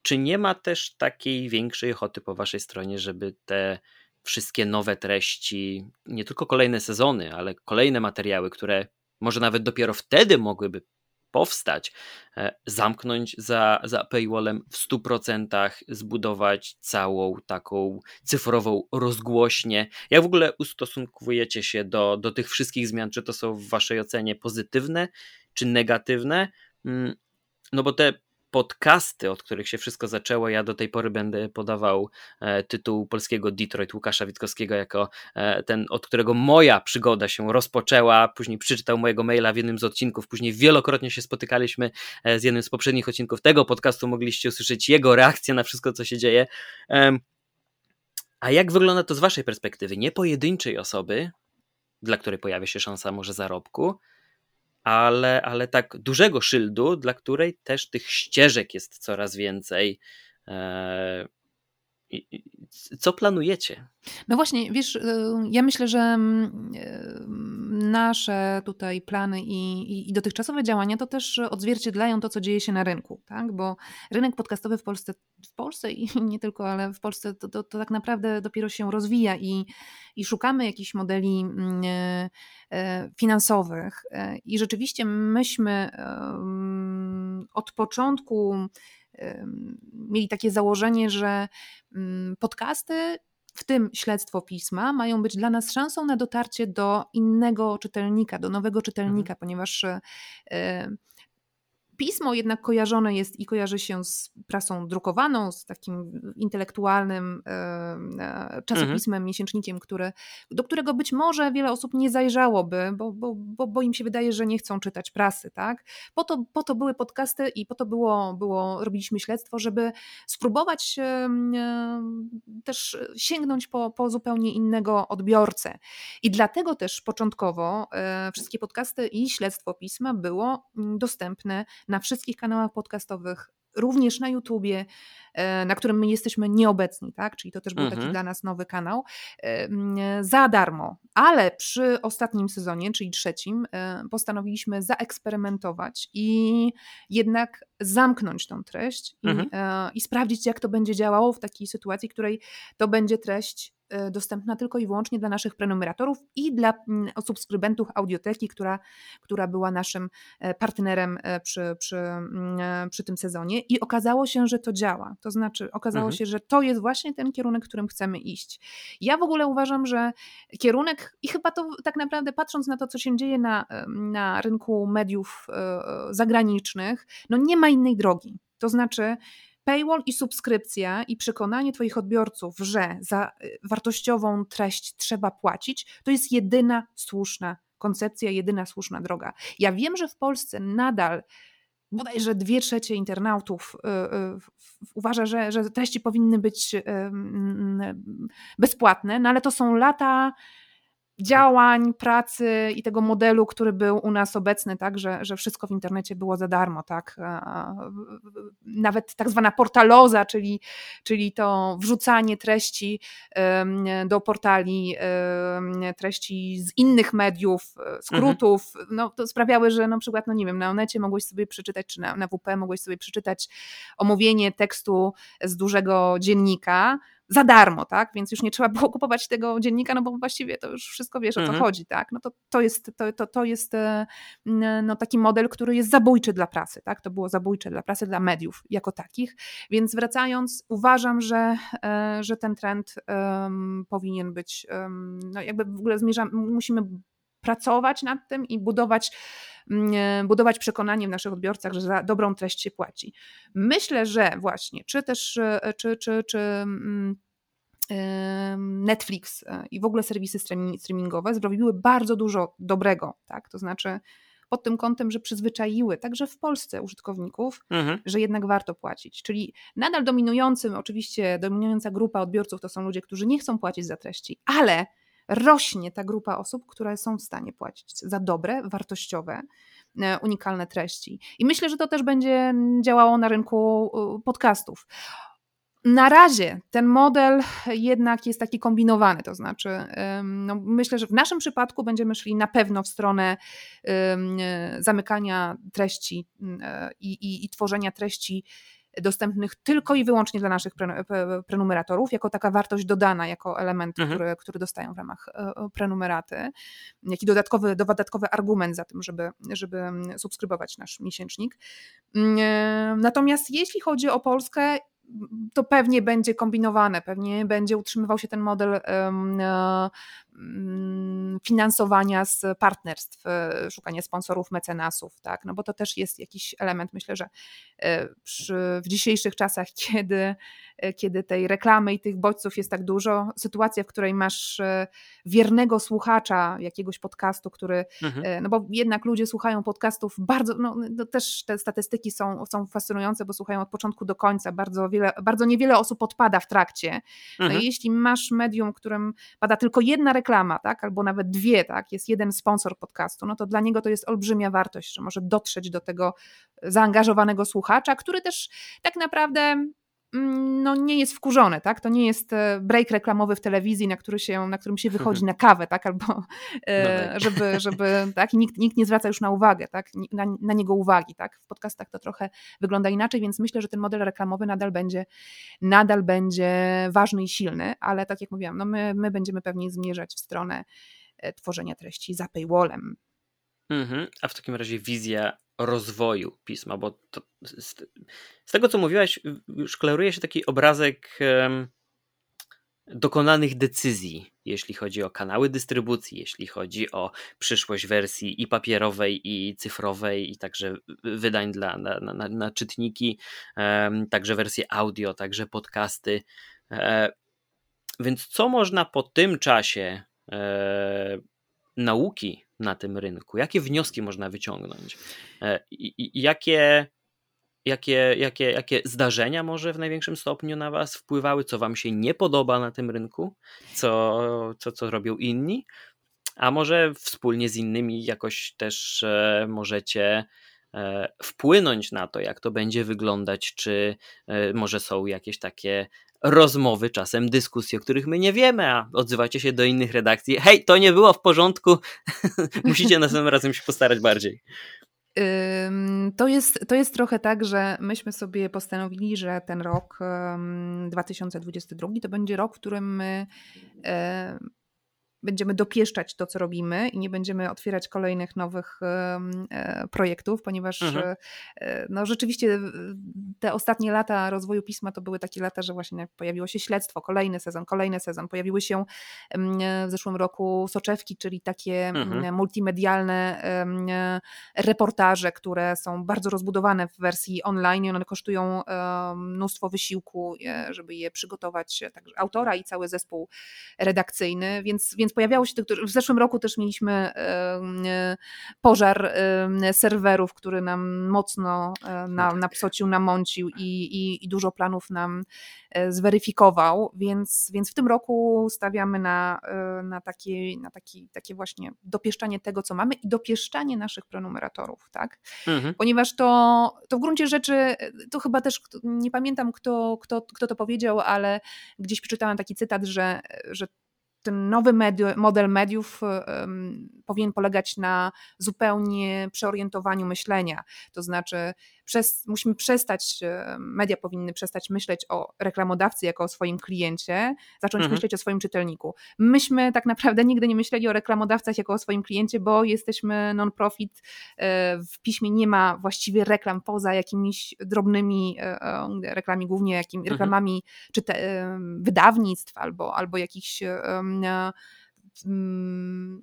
czy nie ma też takiej większej ochoty po waszej stronie, żeby te wszystkie nowe treści, nie tylko kolejne sezony, ale kolejne materiały, które może nawet dopiero wtedy mogłyby powstać, e, zamknąć za, za paywallem w 100%, zbudować całą taką cyfrową rozgłośnię. Jak w ogóle ustosunkujecie się do, do tych wszystkich zmian? Czy to są w Waszej ocenie pozytywne, czy negatywne? Mm, no bo te podcasty, od których się wszystko zaczęło. Ja do tej pory będę podawał e, tytuł polskiego Detroit Łukasza Witkowskiego jako e, ten, od którego moja przygoda się rozpoczęła. Później przeczytał mojego maila w jednym z odcinków, później wielokrotnie się spotykaliśmy e, z jednym z poprzednich odcinków tego podcastu. Mogliście usłyszeć jego reakcję na wszystko, co się dzieje. A jak wygląda to z Waszej perspektywy? Nie pojedynczej osoby, dla której pojawia się szansa może zarobku, ale, ale tak dużego szyldu, dla której też tych ścieżek jest coraz więcej. Co planujecie? No właśnie, wiesz, y, ja myślę, że mm, y, nasze tutaj plany i, i, dotychczasowe działania to też odzwierciedlają to, co dzieje się na rynku, tak? Bo rynek podcastowy w Polsce, w Polsce i *laughs* nie tylko, ale w Polsce to, to, to tak naprawdę dopiero się rozwija i, i szukamy jakichś modeli mm, e, finansowych. I rzeczywiście myśmy od początku mieli takie założenie, że mm, podcasty w tym śledztwo pisma, mają być dla nas szansą na dotarcie do innego czytelnika, do nowego czytelnika, mhm. ponieważ e, Pismo jednak kojarzone jest i kojarzy się z prasą drukowaną, z takim intelektualnym e, e, czasopismem, mhm. miesięcznikiem, który, do którego być może wiele osób nie zajrzałoby, bo, bo, bo, bo im się wydaje, że nie chcą czytać prasy. Tak? Po, to, po to były podcasty i po to było, było robiliśmy śledztwo, żeby spróbować e, też sięgnąć po, po zupełnie innego odbiorcę. I dlatego też początkowo wszystkie podcasty i śledztwo pisma było dostępne na wszystkich kanałach podcastowych, również na YouTubie, e, na którym my jesteśmy nieobecni, tak? czyli to też był mhm. taki dla nas nowy kanał, e, za darmo. Ale przy ostatnim sezonie, czyli trzecim, e, postanowiliśmy zaeksperymentować i jednak zamknąć tą treść mhm. i, i sprawdzić, jak to będzie działało w takiej sytuacji, w której to będzie treść E, dostępna tylko i wyłącznie dla naszych prenumeratorów i dla mm, subskrybentów audioteki, która, która była naszym e, partnerem e, przy, przy, mm, przy tym sezonie. I okazało się, że to działa. To znaczy, okazało mhm. się, że to jest właśnie ten kierunek, którym chcemy iść. Ja w ogóle uważam, że kierunek, i chyba to tak naprawdę patrząc na to, co się dzieje na, na rynku mediów zagranicznych, no nie ma innej drogi. To znaczy, Paywall i subskrypcja i przekonanie Twoich odbiorców, że za y, wartościową treść trzeba płacić, to jest jedyna słuszna koncepcja, jedyna słuszna droga. Ja wiem, że w Polsce nadal bodajże dwie trzecie internautów y, y, uważa, że, że treści powinny być bezpłatne, no ale to są lata działań, pracy i tego modelu, który był u nas obecny, tak, że, że wszystko w internecie było za darmo, tak. Nawet tak zwana portaloza, czyli, czyli to wrzucanie treści do portali, treści z innych mediów, e, skrótów, no to sprawiały, że na przykład, no nie wiem, na Onecie mogłeś sobie przeczytać, czy na, na WP mogłeś sobie przeczytać omówienie tekstu z dużego dziennika, za darmo, tak? Więc już nie trzeba było kupować tego dziennika, no bo właściwie to już wszystko wiesz, o co mhm. chodzi, tak? No to, to jest, to, to, to jest e, no, taki model, który jest zabójczy dla prasy, tak? To było zabójcze dla prasy, dla mediów jako takich. Więc wracając, uważam, że, e, że ten trend um, powinien być, um, no jakby w ogóle zmierzamy, musimy pracować nad tym i budować, mm, budować przekonanie w naszych odbiorcach, że za dobrą treść się płaci. Myślę, że właśnie, czy też, e, czy, czy, czy mm, Netflix e, i w ogóle serwisy streamingowe zrobiły bardzo dużo dobrego, tak? To znaczy pod tym kątem, że przyzwyczaiły także w Polsce użytkowników, mhm. że jednak warto płacić. Czyli nadal dominującym, oczywiście dominująca grupa odbiorców to są ludzie, którzy nie chcą płacić za treści, ale rośnie ta grupa osób, które są w stanie płacić za dobre, wartościowe, e, unikalne treści. I myślę, że to też będzie działało na rynku podcastów. Na razie ten model jednak jest taki kombinowany, to znaczy no myślę, że w naszym przypadku będziemy szli na pewno w stronę zamykania treści e, i, i, i tworzenia treści dostępnych tylko i wyłącznie dla naszych prenumeratorów, jako taka wartość dodana, jako element, mhm. który, który dostają w ramach e, prenumeraty, jaki dodatkowy, dodatkowy argument za tym, żeby, żeby subskrybować nasz miesięcznik. Mm, e, natomiast jeśli chodzi o Polskę, to pewnie będzie kombinowane, pewnie będzie utrzymywał się ten model Mm, finansowania z partnerstw, e, szukania sponsorów, mecenasów, tak? no bo to też jest jakiś element, myślę, że e, przy, w dzisiejszych czasach, *laughs* kiedy, e, kiedy tej reklamy i tych bodźców jest tak dużo, sytuacja, w której masz wiernego słuchacza jakiegoś podcastu, który, mhm. no bo jednak ludzie słuchają podcastów bardzo, no, no też te statystyki są, są fascynujące, bo słuchają od początku do końca, bardzo, wiele, bardzo niewiele osób odpada w trakcie, no mhm. jeśli masz medium, którym pada tylko jedna reklama, reklama, tak, albo nawet dwie, tak, jest jeden sponsor podcastu, no to dla niego to jest olbrzymia wartość, że może dotrzeć do tego zaangażowanego słuchacza, który też tak naprawdę no, nie jest wkurzony, tak? To nie jest e, break reklamowy w telewizji, na, który się, na którym się wychodzi mhm. na kawę, tak? Albo e, no *laughs* żeby, żeby tak? I nikt, nikt nie zwraca już na uwagę, tak? Na, na, niego uwagi, tak? W podcastach to trochę wygląda inaczej, więc myślę, że ten model reklamowy nadal będzie, nadal będzie ważny i silny, ale tak jak mówiłam, no my, my będziemy pewnie zmierzać w stronę e, tworzenia treści za paywallem. Mhm. A w takim razie wizja rozwoju pisma, bo z, z, tego, co mówiłaś, już klaruje się taki obrazek um, dokonanych decyzji, jeśli chodzi o kanały dystrybucji, jeśli chodzi o przyszłość wersji i papierowej, i cyfrowej, i także wydań dla, na, na, na czytniki, um, także wersje audio, także podcasty. E, więc co można po tym czasie e, nauki na tym rynku? Jakie wnioski można wyciągnąć? E, I, jakie, jakie, jakie, jakie zdarzenia może w największym stopniu na Was wpływały? Co Wam się nie podoba na tym rynku? Co, co, co robią inni? A może wspólnie z innymi jakoś też e, możecie wpłynąć na to, jak to będzie wyglądać, czy może są jakieś takie rozmowy, czasem dyskusje, o których my nie wiemy, a odzywacie się do innych redakcji. Hej, to nie było w porządku, *laughs* musicie następnym razem się postarać bardziej. To jest, to jest trochę tak, że myśmy sobie postanowili, że ten rok 2022 to będzie rok, w którym my będziemy dopieszczać to, co robimy i nie będziemy otwierać kolejnych nowych e, projektów, ponieważ mhm. E, no, rzeczywiście te ostatnie lata rozwoju pisma to były takie lata, że właśnie pojawiło się śledztwo, kolejny sezon, kolejny sezon. Pojawiły się w zeszłym roku soczewki, czyli takie mhm. multimedialne reportaże, które są bardzo rozbudowane w wersji online. One kosztują mnóstwo wysiłku, e, żeby je przygotować, także autora i cały zespół redakcyjny, więc, więc pojawiało się, w zeszłym roku też mieliśmy e, pożar serwerów, który nam mocno e, na, tak. napsocił, namącił i, i, i dużo planów nam e, zweryfikował, więc, więc w tym roku stawiamy na, na, takie, na taki, takie właśnie dopieszczanie tego, co mamy i dopieszczanie naszych prenumeratorów, tak? Mhm. Ponieważ to, to w gruncie rzeczy, to chyba też, nie pamiętam kto, kto, kto to powiedział, ale gdzieś przeczytałam taki cytat, że, że ten nowy model mediów powinien polegać na zupełnie przeorientowaniu myślenia. To znaczy, przez, musimy przestać, e, media powinny przestać myśleć o reklamodawcy jako o swoim kliencie, zacząć mhm. myśleć o swoim czytelniku. Myśmy tak naprawdę nigdy nie myśleli o reklamodawcach jako o swoim kliencie, bo jesteśmy non-profit, e, w piśmie nie ma właściwie reklam poza jakimiś drobnymi e, reklamami, głównie jakimi, mhm. reklamami czyte, wydawnictw albo, albo jakichś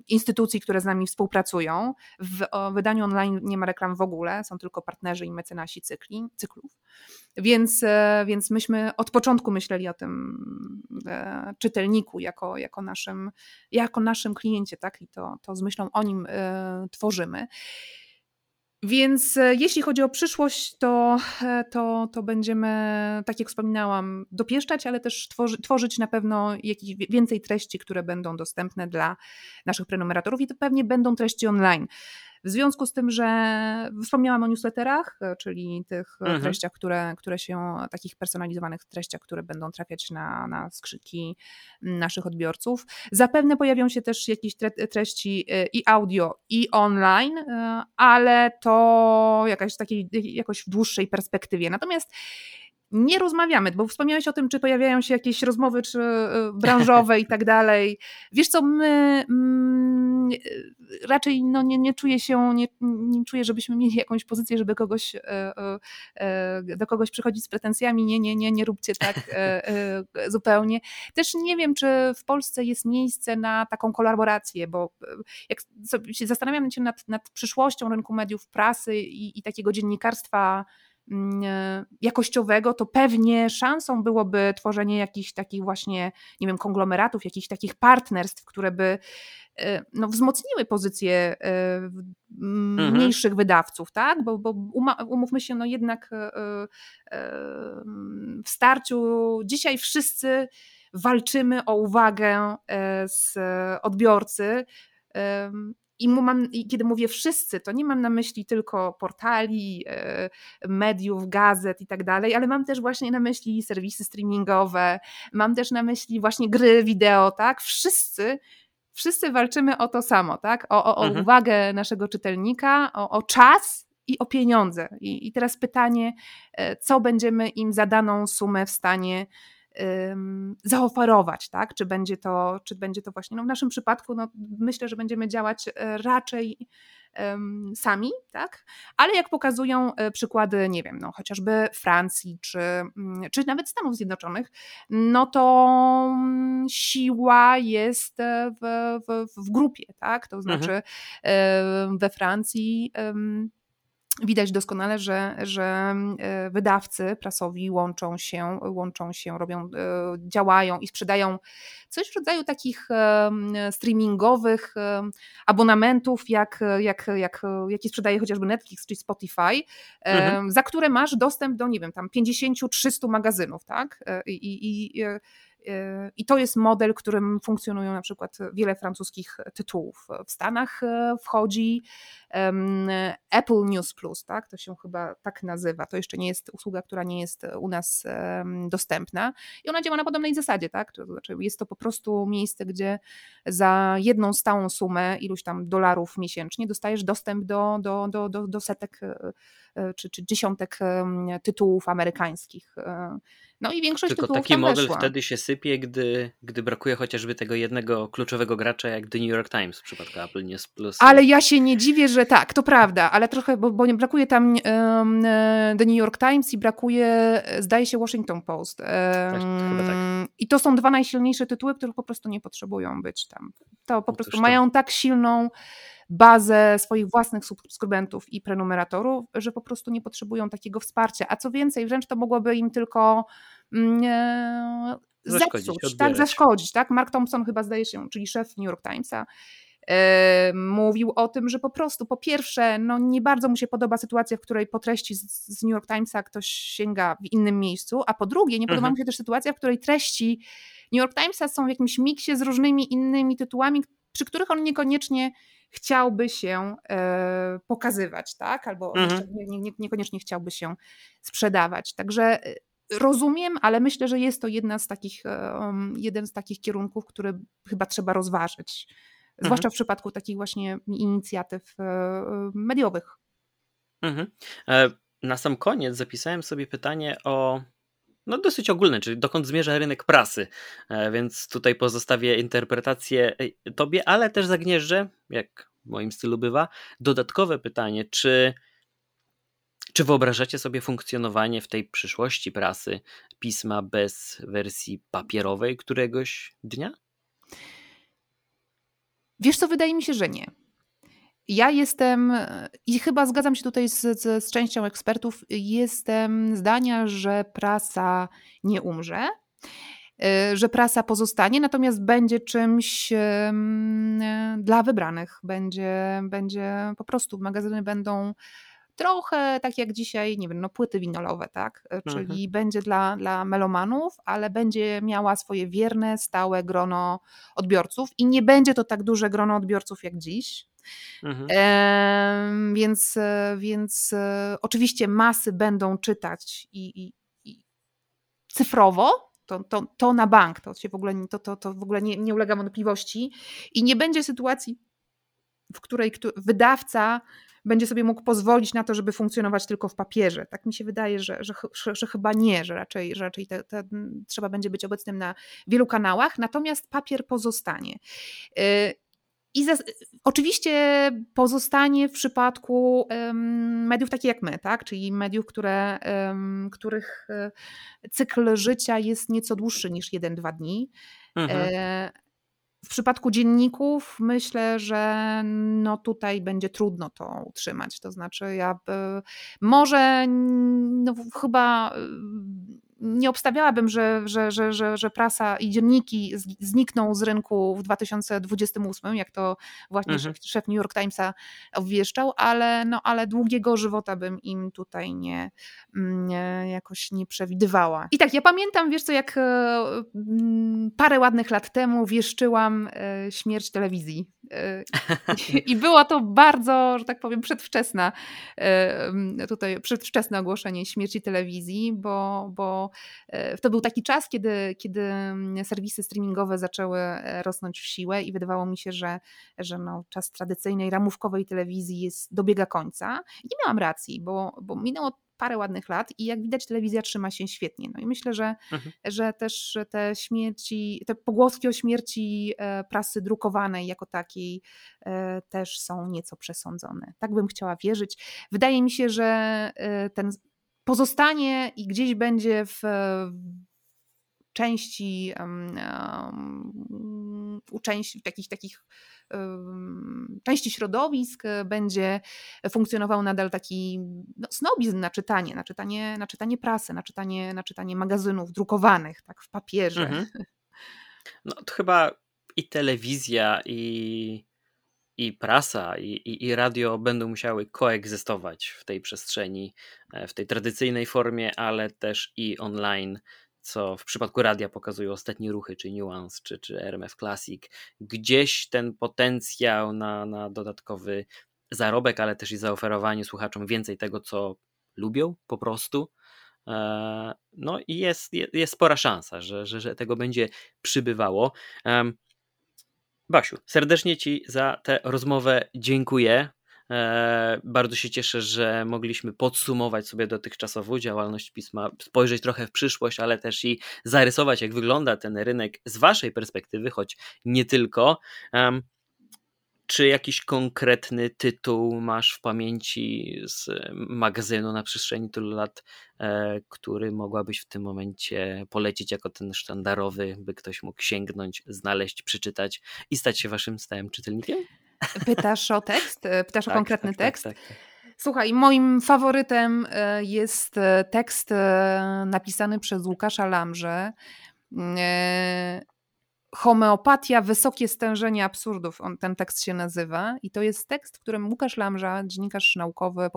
instytucji, które z nami współpracują. W wydaniu online nie ma reklam w ogóle, są tylko partnerzy i mecenasi cykli, cyklów. Więc, e, więc myśmy od początku myśleli o tym e, czytelniku jako, jako, naszym, jako naszym kliencie, tak? I to, to z myślą o nim e, tworzymy. Więc e, jeśli chodzi o przyszłość, to, e, to, to będziemy, tak jak wspominałam, dopieszczać, ale też tworzy, tworzyć na pewno jakieś więcej treści, które będą dostępne dla naszych prenumeratorów i to pewnie będą treści online. W związku z tym, że wspomniałam o newsletterach, czyli tych mhm. treściach, które, które się, takich personalizowanych treściach, które będą trafiać na, na skrzynki naszych odbiorców. Zapewne pojawią się też jakieś treści e, i audio, i online, ale to jakaś takiej, jakoś w dłuższej perspektywie. Natomiast nie rozmawiamy, bo wspomniałeś o tym, czy pojawiają się jakieś rozmowy czy branżowe i tak dalej. Wiesz co, my mm, raczej no, nie, nie czuję się, nie, nie czuję, żebyśmy mieli jakąś pozycję, żeby kogoś, e, e, e, do kogoś przychodzić z pretensjami, nie, nie, nie, nie róbcie tak zupełnie. Też nie wiem, czy w Polsce jest miejsce na taką kolaborację, bo jak się zastanawiam się nad, nad przyszłością rynku mediów, prasy i, i takiego dziennikarstwa jakościowego, to pewnie szansą byłoby tworzenie jakichś takich właśnie, nie wiem, konglomeratów, jakichś takich partnerstw, które by E, no, wzmocniły pozycję e, mhm. mniejszych mhm. wydawców, tak? Bo, bo umówmy się, no jednak e, w starciu dzisiaj wszyscy walczymy o uwagę z odbiorcy. I, mam, I, kiedy mówię wszyscy, to nie mam na myśli tylko portali, mediów, gazet i tak dalej, ale mam też właśnie na myśli serwisy streamingowe, mam też na myśli właśnie gry wideo, tak? Wszyscy wszyscy walczymy o to samo, tak? O, o, o mhm. uwagę naszego czytelnika, o, o czas i o pieniądze. I, I, teraz pytanie, e, co będziemy im za daną sumę w stanie zaoferować, tak? Czy będzie to, czy będzie to właśnie, no w naszym przypadku, no myślę, że będziemy działać e, raczej sami, tak? Ale jak pokazują e, przykłady, nie wiem, no chociażby Francji czy, mm, czy nawet Stanów Zjednoczonych, no to mm, siła jest e, w, w, w grupie, tak? To mhm. znaczy mhm. we Francji Widać doskonale, że, że e, wydawcy prasowi łączą się, łączą się, robią, e, działają i sprzedają coś w rodzaju takich streamingowych abonamentów, jak, jak, jak, jaki sprzedaje chociażby Netflix czy Spotify, mhm. za które masz dostęp do, nie wiem, tam 50-300 magazynów, tak? E, I, i, I to jest model, którym funkcjonują na przykład wiele francuskich tytułów. W Stanach wchodzi Apple News Plus, tak? To się chyba tak nazywa. To jeszcze nie jest usługa, która nie jest u nas dostępna. I ona działa na podobnej zasadzie, tak? To znaczy jest to po prostu miejsce, gdzie za jedną stałą sumę, iluś tam dolarów miesięcznie, dostajesz dostęp do, do, do, do, do setek e, czy, czy dziesiątek tytułów amerykańskich. E, no i większość Tylko taki model weszła. wtedy się sypie, gdy, gdy brakuje chociażby tego jednego kluczowego gracza, jak The New York Times w przypadku Apple News Plus. Ale ja się nie dziwię, że tak, to prawda, ale trochę, bo, bo brakuje tam um, The New York Times i brakuje, zdaje się, Washington Post. Um, tak. I to są dwa najsilniejsze tytuły, których po prostu nie potrzebują być tam. To po No prostu to. mają tak silną bazę swoich własnych subskrybentów i prenumeratorów, że po prostu nie potrzebują takiego wsparcia. A co więcej, wręcz to mogłoby im tylko e, zepsuć, odbierać. tak, zaszkodzić. Tak? Mark Thompson chyba zdaje się, czyli szef New York Timesa, e, mówił o tym, że po prostu po pierwsze, no nie bardzo mu się podoba sytuacja, w której po treści z, New York Timesa ktoś sięga w innym miejscu, a po drugie nie podoba Mhm. mu się też sytuacja, w której treści New York Timesa są w jakimś miksie z różnymi innymi tytułami, przy których on niekoniecznie chciałby się e, pokazywać, tak? Albo Mhm. nie, nie, niekoniecznie chciałby się sprzedawać. Także e, rozumiem, ale myślę, że jest to jedna z takich, em, jeden z takich kierunków, który chyba trzeba rozważyć. Zwłaszcza w przypadku takich właśnie inicjatyw e, e, mediowych. Mhm. E, Na sam koniec zapisałem sobie pytanie o no dosyć ogólne, czyli dokąd zmierza rynek prasy, E, więc tutaj pozostawię interpretację e, tobie, ale też zagnieżdżę, jak w moim stylu bywa, dodatkowe pytanie, czy czy wyobrażacie sobie funkcjonowanie w tej przyszłości prasy pisma bez wersji papierowej któregoś dnia? Wiesz co, wydaje mi się, że nie. Ja jestem, i chyba zgadzam się tutaj z, z, z częścią ekspertów, jestem zdania, że prasa nie umrze, e, że prasa pozostanie, natomiast będzie czymś dla wybranych. Będzie, będzie po prostu magazyny będą trochę tak jak dzisiaj, nie wiem, no płyty winylowe, tak? E, Czyli Mhm. będzie dla, dla melomanów, ale będzie miała swoje wierne, stałe grono odbiorców i nie będzie to tak duże grono odbiorców jak dziś. Mhm. Em, więc, e, więc e, oczywiście masy będą czytać i, i, i cyfrowo, to, to, to na bank, to się w ogóle, nie- to, to, to w ogóle nie, nie ulega wątpliwości i nie będzie sytuacji, w której któ- wydawca będzie sobie mógł pozwolić na to, żeby funkcjonować tylko w papierze. Tak mi się wydaje, że, że, że, chyba nie, że raczej, że raczej te, te, trzeba będzie być obecnym na wielu kanałach, natomiast papier pozostanie. Y, I zas- oczywiście pozostanie w przypadku em, mediów takich jak my, tak? czyli mediów, które, em, których e, cykl życia jest nieco dłuższy niż 1-2 dni. Mhm. E, W przypadku dzienników myślę, że no tutaj będzie trudno to utrzymać. To znaczy, ja by, może no, chyba y, nie obstawiałabym, że, że, że, że, że prasa i dzienniki znikną z rynku w 2028, jak to właśnie Mhm. szef, New York Timesa obwieszczał, ale, no, ale długiego żywota bym im tutaj nie, nie, jakoś nie przewidywała. I tak, ja pamiętam, wiesz co, jak e, mm, parę ładnych lat temu wieszczyłam e, śmierć telewizji. E, I było to bardzo, że tak powiem, przedwczesna, e, m, tutaj przedwczesne ogłoszenie śmierci telewizji, bo, bo e, to był taki czas, kiedy, kiedy serwisy streamingowe zaczęły e, rosnąć w siłę i wydawało mi się, że, że no, czas tradycyjnej ramówkowej telewizji jest, dobiega końca. I nie miałam racji, bo, bo minęło parę ładnych lat i jak widać telewizja trzyma się świetnie. No i myślę, że, Mhm. że też te śmierci, te pogłoski o śmierci e, prasy drukowanej jako takiej e, też są nieco przesądzone. Tak bym chciała wierzyć. Wydaje mi się, że e, ten pozostanie i gdzieś będzie w części em, u części takich takich em, części środowisk e, będzie funkcjonował nadal taki no, snobizm na czytanie, na czytanie, na czytanie prasy, na czytanie, na czytanie magazynów drukowanych, tak w papierze. Mhm. *laughs* No to chyba i telewizja, i, i prasa, i, i, i radio będą musiały koegzystować w tej przestrzeni, e, w tej tradycyjnej formie, ale też i online co w przypadku radia pokazują ostatnie ruchy, czy Nuance, czy, czy RMF Classic, gdzieś ten potencjał na, na dodatkowy zarobek, ale też i zaoferowanie słuchaczom więcej tego, co lubią po prostu. E, no i jest, jest spora szansa, że, że, że tego będzie przybywało. Basiu, serdecznie Ci za tę rozmowę dziękuję. E, bardzo się cieszę, że mogliśmy podsumować sobie dotychczasową działalność pisma, spojrzeć trochę w przyszłość, ale też i zarysować, jak wygląda ten rynek z Waszej perspektywy, choć nie tylko. Czy jakiś konkretny tytuł masz w pamięci z magazynu na przestrzeni tylu lat, e, który mogłabyś w tym momencie polecić jako ten sztandarowy, by ktoś mógł sięgnąć, znaleźć, przeczytać i stać się waszym stałym czytelnikiem? Pytasz o tekst? E, pytasz tak, o konkretny tak, tak, tekst? Tak, tak, Słuchaj, moim faworytem e, jest tekst napisany przez Łukasza Lamrze Homeopatia, wysokie stężenie absurdów, on, ten tekst się nazywa. I to jest tekst, w którym Łukasz Lamża, dziennikarz naukowy,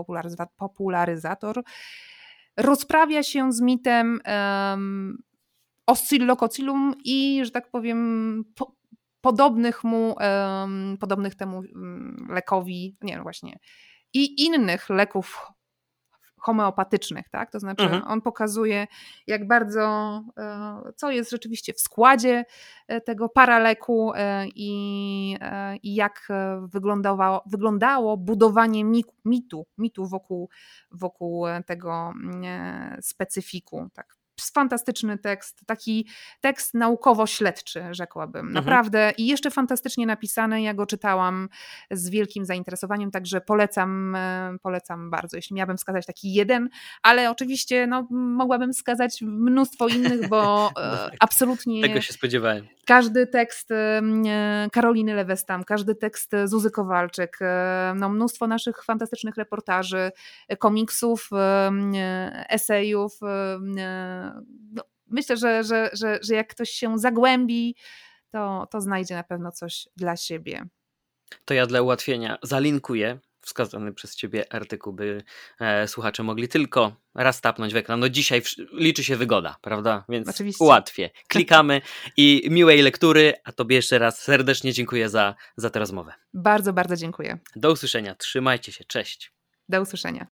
popularyzator, rozprawia się z mitem um, oscillococylum i, że tak powiem, po, podobnych mu, podobnych temu um, lekowi, nie no właśnie, i innych leków homeopatycznych, tak? To znaczy mhm. on pokazuje, jak bardzo, e, co jest rzeczywiście w składzie e, tego paraleku e, i, i jak wyglądało, wyglądało budowanie mitu, mitu wokół, wokół tego mm, specyfiku, tak fantastyczny tekst, taki tekst naukowo-śledczy, rzekłabym. Mhm. Naprawdę i jeszcze fantastycznie napisany. Ja go czytałam z wielkim zainteresowaniem, także polecam, e, polecam bardzo. Jeśli miałabym wskazać taki jeden, ale oczywiście no, mogłabym wskazać mnóstwo innych, bo *laughs* e, no tak. absolutnie. Tego się spodziewałem. Każdy tekst e, Karoliny Lewestam, każdy tekst Zuzy Kowalczyk, no, mnóstwo naszych fantastycznych reportaży, komiksów, esejów no, myślę, że, że, że, że jak ktoś się zagłębi, to, to znajdzie na pewno coś dla siebie. To ja dla ułatwienia zalinkuję wskazany przez ciebie artykuł, by e, słuchacze mogli tylko raz tapnąć w ekran. No dzisiaj liczy się wygoda, prawda? Więc Oczywiście. ułatwię. Klikamy i miłej lektury, a tobie jeszcze raz serdecznie dziękuję za, za tę rozmowę. Bardzo, bardzo dziękuję. Do usłyszenia. Trzymajcie się. Cześć. Do usłyszenia.